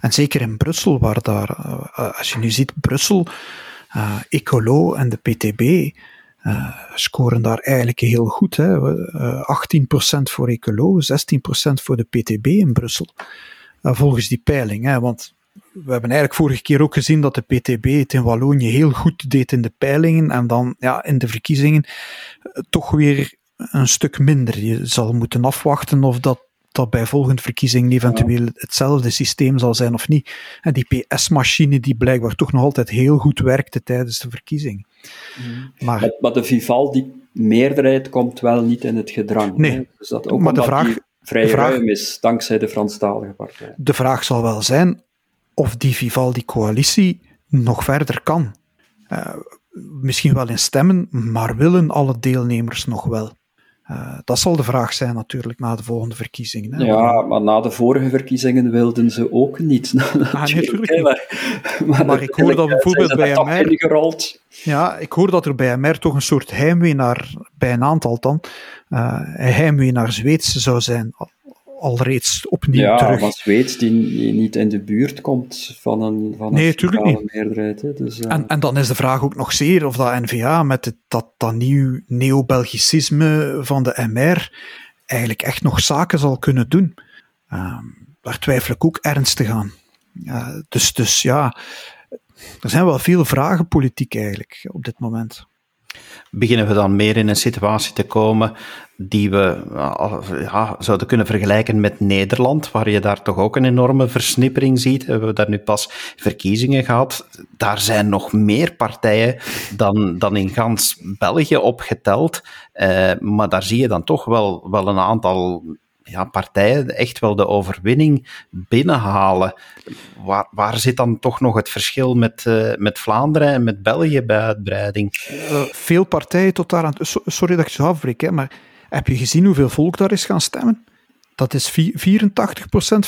S2: En zeker in Brussel, waar daar, uh, als je nu ziet, Brussel, Ecolo en de PTB, uh, scoren daar eigenlijk heel goed. Hè. Uh, 18% voor Ecolo, 16% voor de PTB in Brussel. Volgens die peiling. Hè. Want we hebben eigenlijk vorige keer ook gezien dat de PTB het in Wallonië heel goed deed in de peilingen. En dan ja, in de verkiezingen toch weer een stuk minder. Je zal moeten afwachten of dat dat bij volgende verkiezingen eventueel hetzelfde systeem zal zijn of niet. En die PS-machine die blijkbaar toch nog altijd heel goed werkte tijdens de verkiezing.
S3: Mhm. Maar, maar, de Vivaldi-meerderheid komt wel niet in het gedrang.
S2: Nee,
S3: dus dat ook maar de vraag, vrij vraag, ruim is, dankzij de Franstalige partij.
S2: De vraag zal wel zijn of die Vivaldi-coalitie nog verder kan. Uh, misschien wel in stemmen, maar willen alle deelnemers nog wel? Uh, dat zal de vraag zijn natuurlijk na de volgende verkiezingen. Hè?
S3: Ja, maar na de vorige verkiezingen wilden ze ook niet.
S2: Ah, nee, Maar, maar, ik hoor dat bijvoorbeeld bij MR... Ja, ik hoor dat er bij MR toch een soort heimwee naar, bij een aantal dan, uh, heimwee naar Zweeds zou zijn alreeds opnieuw
S3: ja,
S2: terug.
S3: Ja, Zweeds die, niet in de buurt komt van een, van
S2: nee, een
S3: meerderheid. Hè. Dus, uh...
S2: en, en dan is de vraag ook nog zeer of dat NVA met het, dat, dat nieuw neo-Belgicisme van de MR eigenlijk echt nog zaken zal kunnen doen. Uh, daar twijfel ik ook ernstig aan. Uh, dus, dus ja, er zijn wel veel vragen politiek eigenlijk op dit moment
S1: beginnen we dan meer in een situatie te komen die we ja, zouden kunnen vergelijken met Nederland, waar je daar toch ook een enorme versnippering ziet. We hebben daar nu pas verkiezingen gehad. Daar zijn nog meer partijen dan, dan in gans België opgeteld. Uh, maar daar zie je dan toch wel, wel een aantal ja, partijen echt wel de overwinning binnenhalen. Waar, waar zit dan toch nog het verschil met, uh, met Vlaanderen en met België bij uitbreiding?
S2: Uh, veel partijen tot daar aan. Sorry dat ik zo afbreek, hè, maar heb je gezien hoeveel volk daar is gaan stemmen? Dat is 84%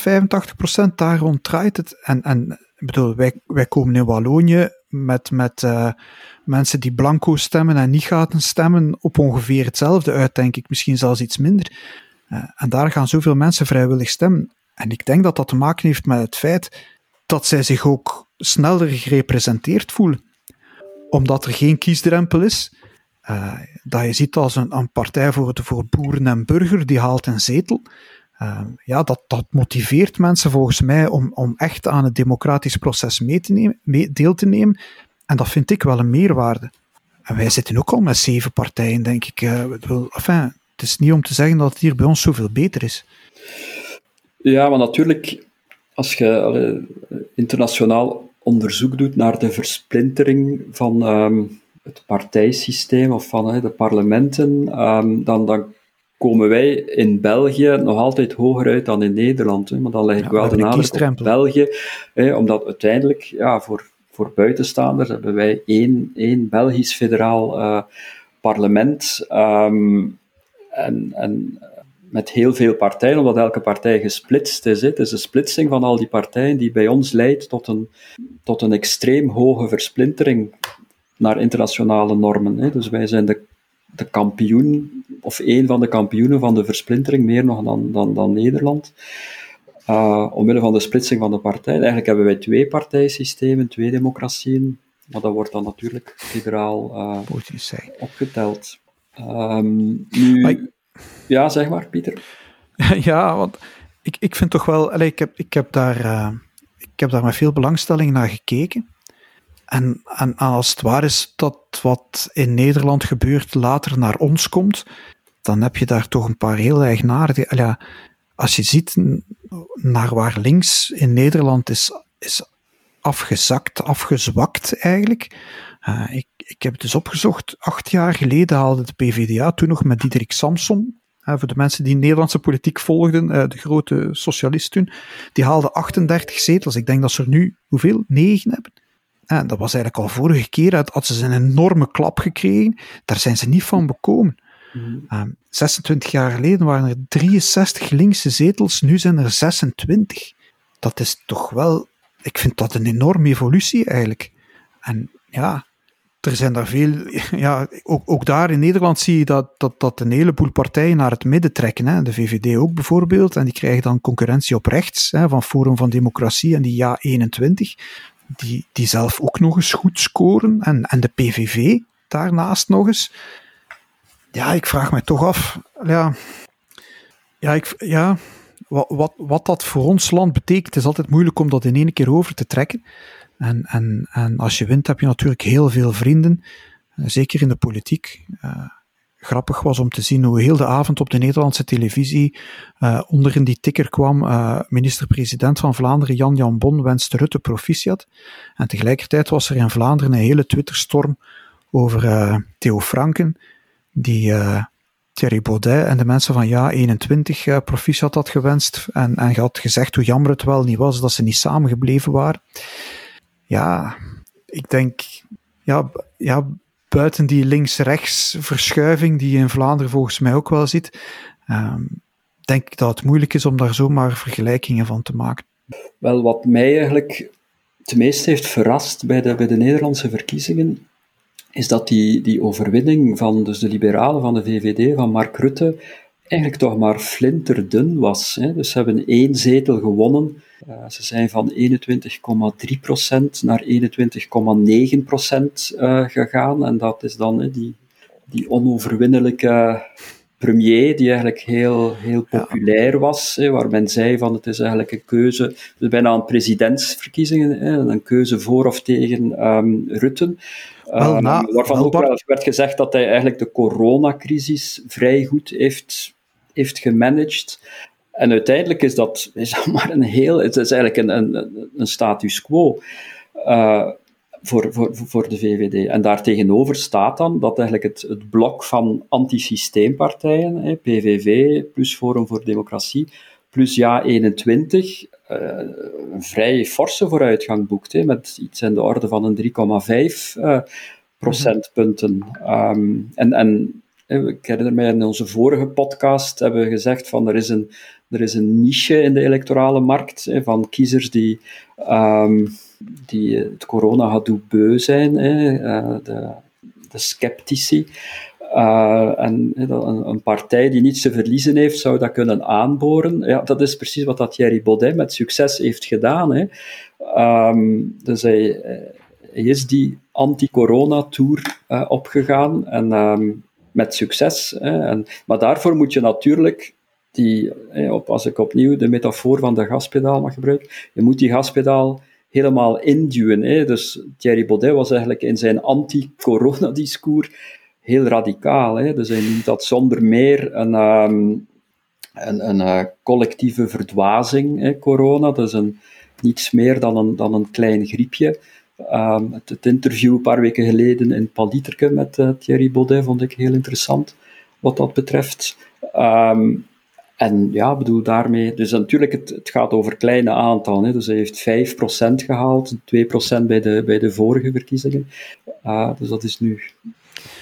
S2: 85% daar rond draait het. En, en bedoel, wij, wij komen in Wallonië met, met uh, mensen die blanco stemmen en niet gaan stemmen op ongeveer hetzelfde uit, denk ik. Misschien zelfs iets minder. Uh, en daar gaan zoveel mensen vrijwillig stemmen. En ik denk dat dat te maken heeft met het feit dat zij zich ook sneller gerepresenteerd voelen. Omdat er geen kiesdrempel is. Uh, dat je ziet als een, partij voor, de, voor boeren en burger, die haalt een zetel. Uh, ja, dat, dat motiveert mensen volgens mij om, om echt aan het democratisch proces mee te nemen, deel te nemen. En dat vind ik wel een meerwaarde. En wij zitten ook al met zeven partijen, denk ik. Uh, enfin, het is niet om te zeggen dat het hier bij ons zoveel beter is.
S3: Ja, maar natuurlijk, als je internationaal onderzoek doet naar de versplintering van ehm, het partijsysteem of van de parlementen, ehm, dan, dan komen wij in België nog altijd hoger uit dan in Nederland. Hè. Maar dan leg ik wel de nadruk op België, hè, omdat uiteindelijk, ja, voor, voor buitenstaanders hebben wij één, één Belgisch federaal uh, parlement. Um, en, en met heel veel partijen, omdat elke partij gesplitst is. Het is een splitsing van al die partijen die bij ons leidt tot een, tot een extreem hoge versplintering naar internationale normen. Hè. Dus wij zijn de, de kampioen, of één van de kampioenen van de versplintering, meer nog dan, dan, dan Nederland. Uh, omwille van de splitsing van de partijen. Eigenlijk hebben wij twee partijsystemen, twee democratieën, maar dat wordt dan natuurlijk federaal uh, opgeteld. Um, nu, Ja, zeg maar, Pieter.
S2: ja, want ik, ik vind toch wel, allez, ik, heb, ik, heb daar, uh, ik heb daar met veel belangstelling naar gekeken. En, en als het waar is dat wat in Nederland gebeurt later naar ons komt, dan heb je daar toch een paar heel eigenaardige. Ja, als je ziet naar waar links in Nederland is, is afgezakt, afgezwakt eigenlijk. Uh, ik, ik heb het dus opgezocht. Acht jaar geleden haalde de PvdA, toen nog met Diederik Samson, uh, voor de mensen die Nederlandse politiek volgden, uh, de grote socialist toen, die haalde 38 zetels. Ik denk dat ze er nu, hoeveel? 9 hebben. En dat was eigenlijk al vorige keer, had ze een enorme klap gekregen. Daar zijn ze niet van bekomen. Mm. 26 jaar geleden waren er 63 linkse zetels, nu zijn er 26. Dat is toch wel, ik vind dat een enorme evolutie eigenlijk. En ja, er zijn daar veel, ja, ook, ook daar in Nederland zie je dat, dat, dat een heleboel partijen naar het midden trekken. Hè. De VVD ook bijvoorbeeld, en die krijgen dan concurrentie op rechts, hè, van Forum van Democratie en die Ja 21, die, die zelf ook nog eens goed scoren. En, en de PVV daarnaast nog eens ja, ik vraag me toch af, ja, ja, ik, ja wat, wat, wat dat voor ons land betekent, is altijd moeilijk om dat in één keer over te trekken. En, en, en als je wint, heb je natuurlijk heel veel vrienden, eh, zeker in de politiek. Uh, grappig was om te zien hoe heel de avond op de Nederlandse televisie uh, onder in die ticker kwam uh, minister-president van Vlaanderen Jan Jan Bon wenste Rutte proficiat. En tegelijkertijd was er in Vlaanderen een hele Twitterstorm over Theo Franken, die Thierry Baudet en de mensen van Ja 21 uh, proficiat had gewenst en, en had gezegd hoe jammer het wel niet was dat ze niet samengebleven waren. Ja, ik denk, ja, ja buiten die links-rechts verschuiving die je in Vlaanderen volgens mij ook wel ziet, uh, denk ik dat het moeilijk is om daar zomaar vergelijkingen van te maken.
S3: Wel, wat mij eigenlijk het meest heeft verrast bij de, bij de Nederlandse verkiezingen, is dat die, die overwinning van dus de liberalen van de VVD, van Mark Rutte, eigenlijk toch maar flinterdun was. Hè. Dus ze hebben één zetel gewonnen. Uh, ze zijn van 21,3% naar 21,9% uh, gegaan. En dat is dan die, die onoverwinnelijke premier, die eigenlijk heel, heel populair was, waar men zei van het is eigenlijk een keuze, dus bijna een presidentsverkiezingen, een keuze voor of tegen um, Rutte. Wel, na, um, waarvan ook wel werd gezegd dat hij eigenlijk de coronacrisis vrij goed heeft, heeft gemanaged. En uiteindelijk is dat, is dat maar een heel, het is eigenlijk een, een, een status quo. Uh, voor, voor, voor de VVD. En daartegenover staat dan dat eigenlijk het, het blok van antisysteempartijen, PVV plus Forum voor Democratie, plus Ja 21, uh, eh, een vrij forse vooruitgang boekt, hè, met iets in de orde van een 3,5 uh, eh, procentpunten. Um, en, en ik herinner mij in onze vorige podcast hebben we gezegd van er is een, er is een niche in de electorale markt van kiezers die um, die het corona doen beu zijn, eh, de, de sceptici. Uh, en een, partij die niets te verliezen heeft, zou dat kunnen aanboren. Ja, dat is precies wat dat Thierry Baudet met succes heeft gedaan. Hè. Um, dus hij, is die anti-corona-tour opgegaan en um, met succes. Hè. En, maar daarvoor moet je natuurlijk die, op, als ik opnieuw de metafoor van de gaspedaal mag gebruiken, je moet die gaspedaal helemaal induwen. Hè. Dus Thierry Baudet was eigenlijk in zijn anti-corona-discours heel radicaal. Hè. Dus hij noemt dat zonder meer een, um, een, een uh, collectieve verdwazing, hè, corona. Dat is een, niets meer dan een, dan een klein griepje. Um, het, interview een paar weken geleden in Paliterke met uh, Thierry Baudet vond ik heel interessant, wat dat betreft. Um, en ja, bedoel daarmee, dus natuurlijk, het, het gaat over kleine aantallen. Dus hij heeft 5% gehaald, 2% bij de, bij de vorige verkiezingen. Uh, dus dat is nu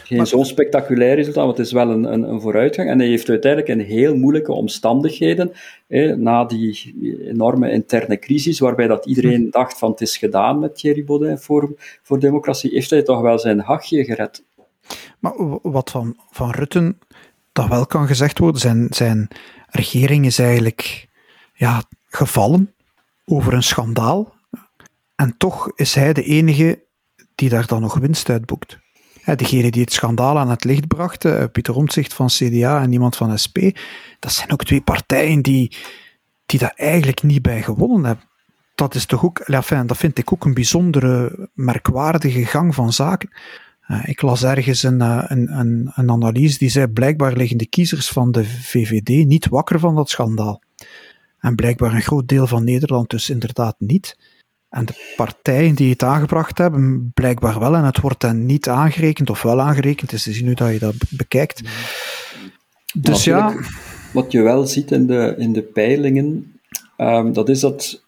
S3: geen zo'n spectaculair resultaat, maar het is wel een, een, een, vooruitgang. En hij heeft uiteindelijk in heel moeilijke omstandigheden, na die enorme interne crisis, waarbij dat iedereen hm. dacht van het is gedaan met Thierry Baudet voor, voor democratie, heeft hij toch wel zijn hachje gered.
S2: Maar wat van, van Rutten dat wel kan gezegd worden, zijn, zijn regering is eigenlijk ja, gevallen over een schandaal. En toch is hij de enige die daar dan nog winst uit boekt. Degene die het schandaal aan het licht bracht, eh, Pieter Omtzigt van CDA en iemand van SP, dat zijn ook twee partijen die, die daar eigenlijk niet bij gewonnen hebben. Dat is toch ook, enfin, dat vind ik ook een bijzondere, merkwaardige gang van zaken. ik las ergens een, een, een, een analyse die zei, blijkbaar liggen de kiezers van de VVD niet wakker van dat schandaal. En blijkbaar een groot deel van Nederland dus inderdaad niet. En de partijen die het aangebracht hebben, blijkbaar wel. En het wordt dan niet aangerekend of wel aangerekend. Het is te zien hoe dat je dat bekijkt. Dus ja.
S3: Wat je wel ziet in de, in de peilingen, um, dat is dat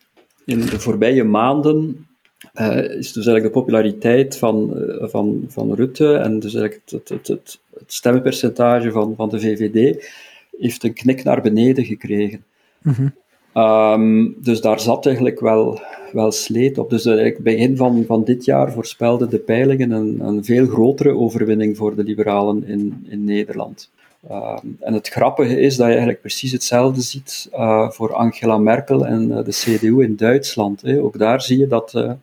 S3: in de voorbije maanden uh, is dus eigenlijk de populariteit van, uh, van, van Rutte en dus eigenlijk het, het, het, het, stemmenpercentage van, van de VVD heeft een knik naar beneden gekregen. Mm -hmm. Um, dus daar zat eigenlijk wel, wel sleet op. Dus eigenlijk begin van, van dit jaar voorspelden de peilingen een, een veel grotere overwinning voor de liberalen in, in Nederland. Uh, en het grappige is dat je eigenlijk precies hetzelfde ziet uh, voor Angela Merkel en uh, de CDU in Duitsland. Hè. Ook daar zie je dat,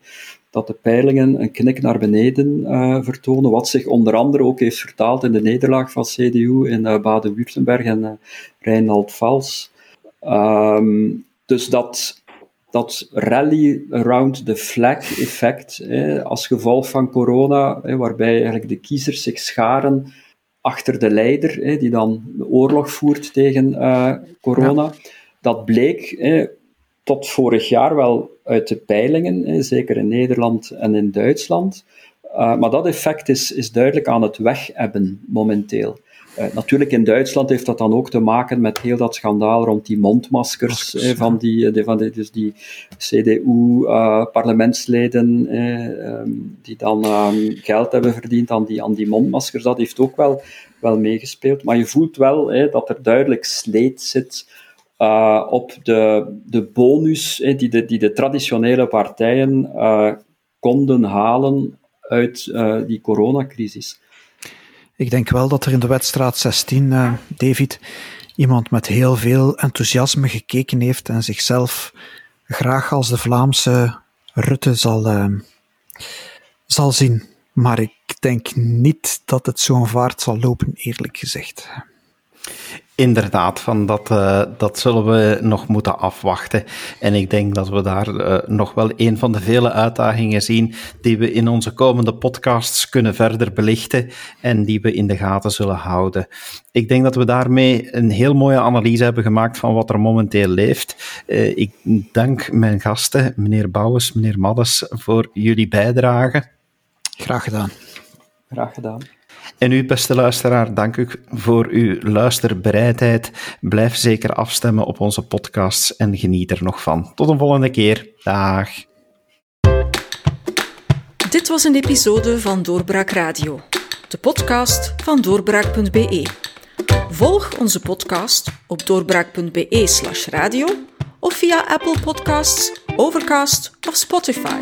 S3: dat de peilingen een knik naar beneden vertonen, wat zich onder andere ook heeft vertaald in de nederlaag van CDU in Baden-Württemberg en Rijnald-Vals. Um, dus dat, dat rally around the flag effect, als gevolg van corona, waarbij eigenlijk de kiezers zich scharen achter de leider, die dan de oorlog voert tegen uh, corona. Dat bleek tot vorig jaar wel uit de peilingen, zeker in Nederland en in Duitsland. Uh, maar dat effect is, is duidelijk aan het weghebben momenteel. Uh, natuurlijk in Duitsland heeft dat dan ook te maken met heel dat schandaal rond die mondmaskers eh, van die, de, van dus die CDU-parlementsleden eh, ehm, die dan ehm, geld hebben verdiend aan die, aan die mondmaskers. Dat heeft ook wel, wel meegespeeld. Maar je voelt wel dat er duidelijk sleet zit op de, de bonus die, de, die de traditionele partijen konden halen uit die coronacrisis.
S2: Ik denk wel dat er in de wedstrijd 16, uh, David, iemand met heel veel enthousiasme gekeken heeft en zichzelf graag als de Vlaamse Rutte zal, uh, zal zien. Maar ik denk niet dat het zo'n vaart zal lopen, eerlijk gezegd.
S1: Inderdaad, van dat, uh, dat zullen we nog moeten afwachten. En ik denk dat we daar uh, nog wel een van de vele uitdagingen zien die we in onze komende podcasts kunnen verder belichten en die we in de gaten zullen houden. Ik denk dat we daarmee een heel mooie analyse hebben gemaakt van wat er momenteel leeft. Uh, ik dank mijn gasten, meneer Bouwens, meneer Maddes, voor jullie bijdrage.
S2: Graag gedaan.
S3: Graag gedaan.
S1: En u, beste luisteraar, dank u voor uw luisterbereidheid. Blijf zeker afstemmen op onze podcasts en geniet er nog van. Tot een volgende keer. Dag.
S4: Dit was een episode van Doorbraak Radio, de podcast van doorbraak.be. Volg onze podcast op doorbraak.be/slash radio of via Apple Podcasts, Overcast of Spotify.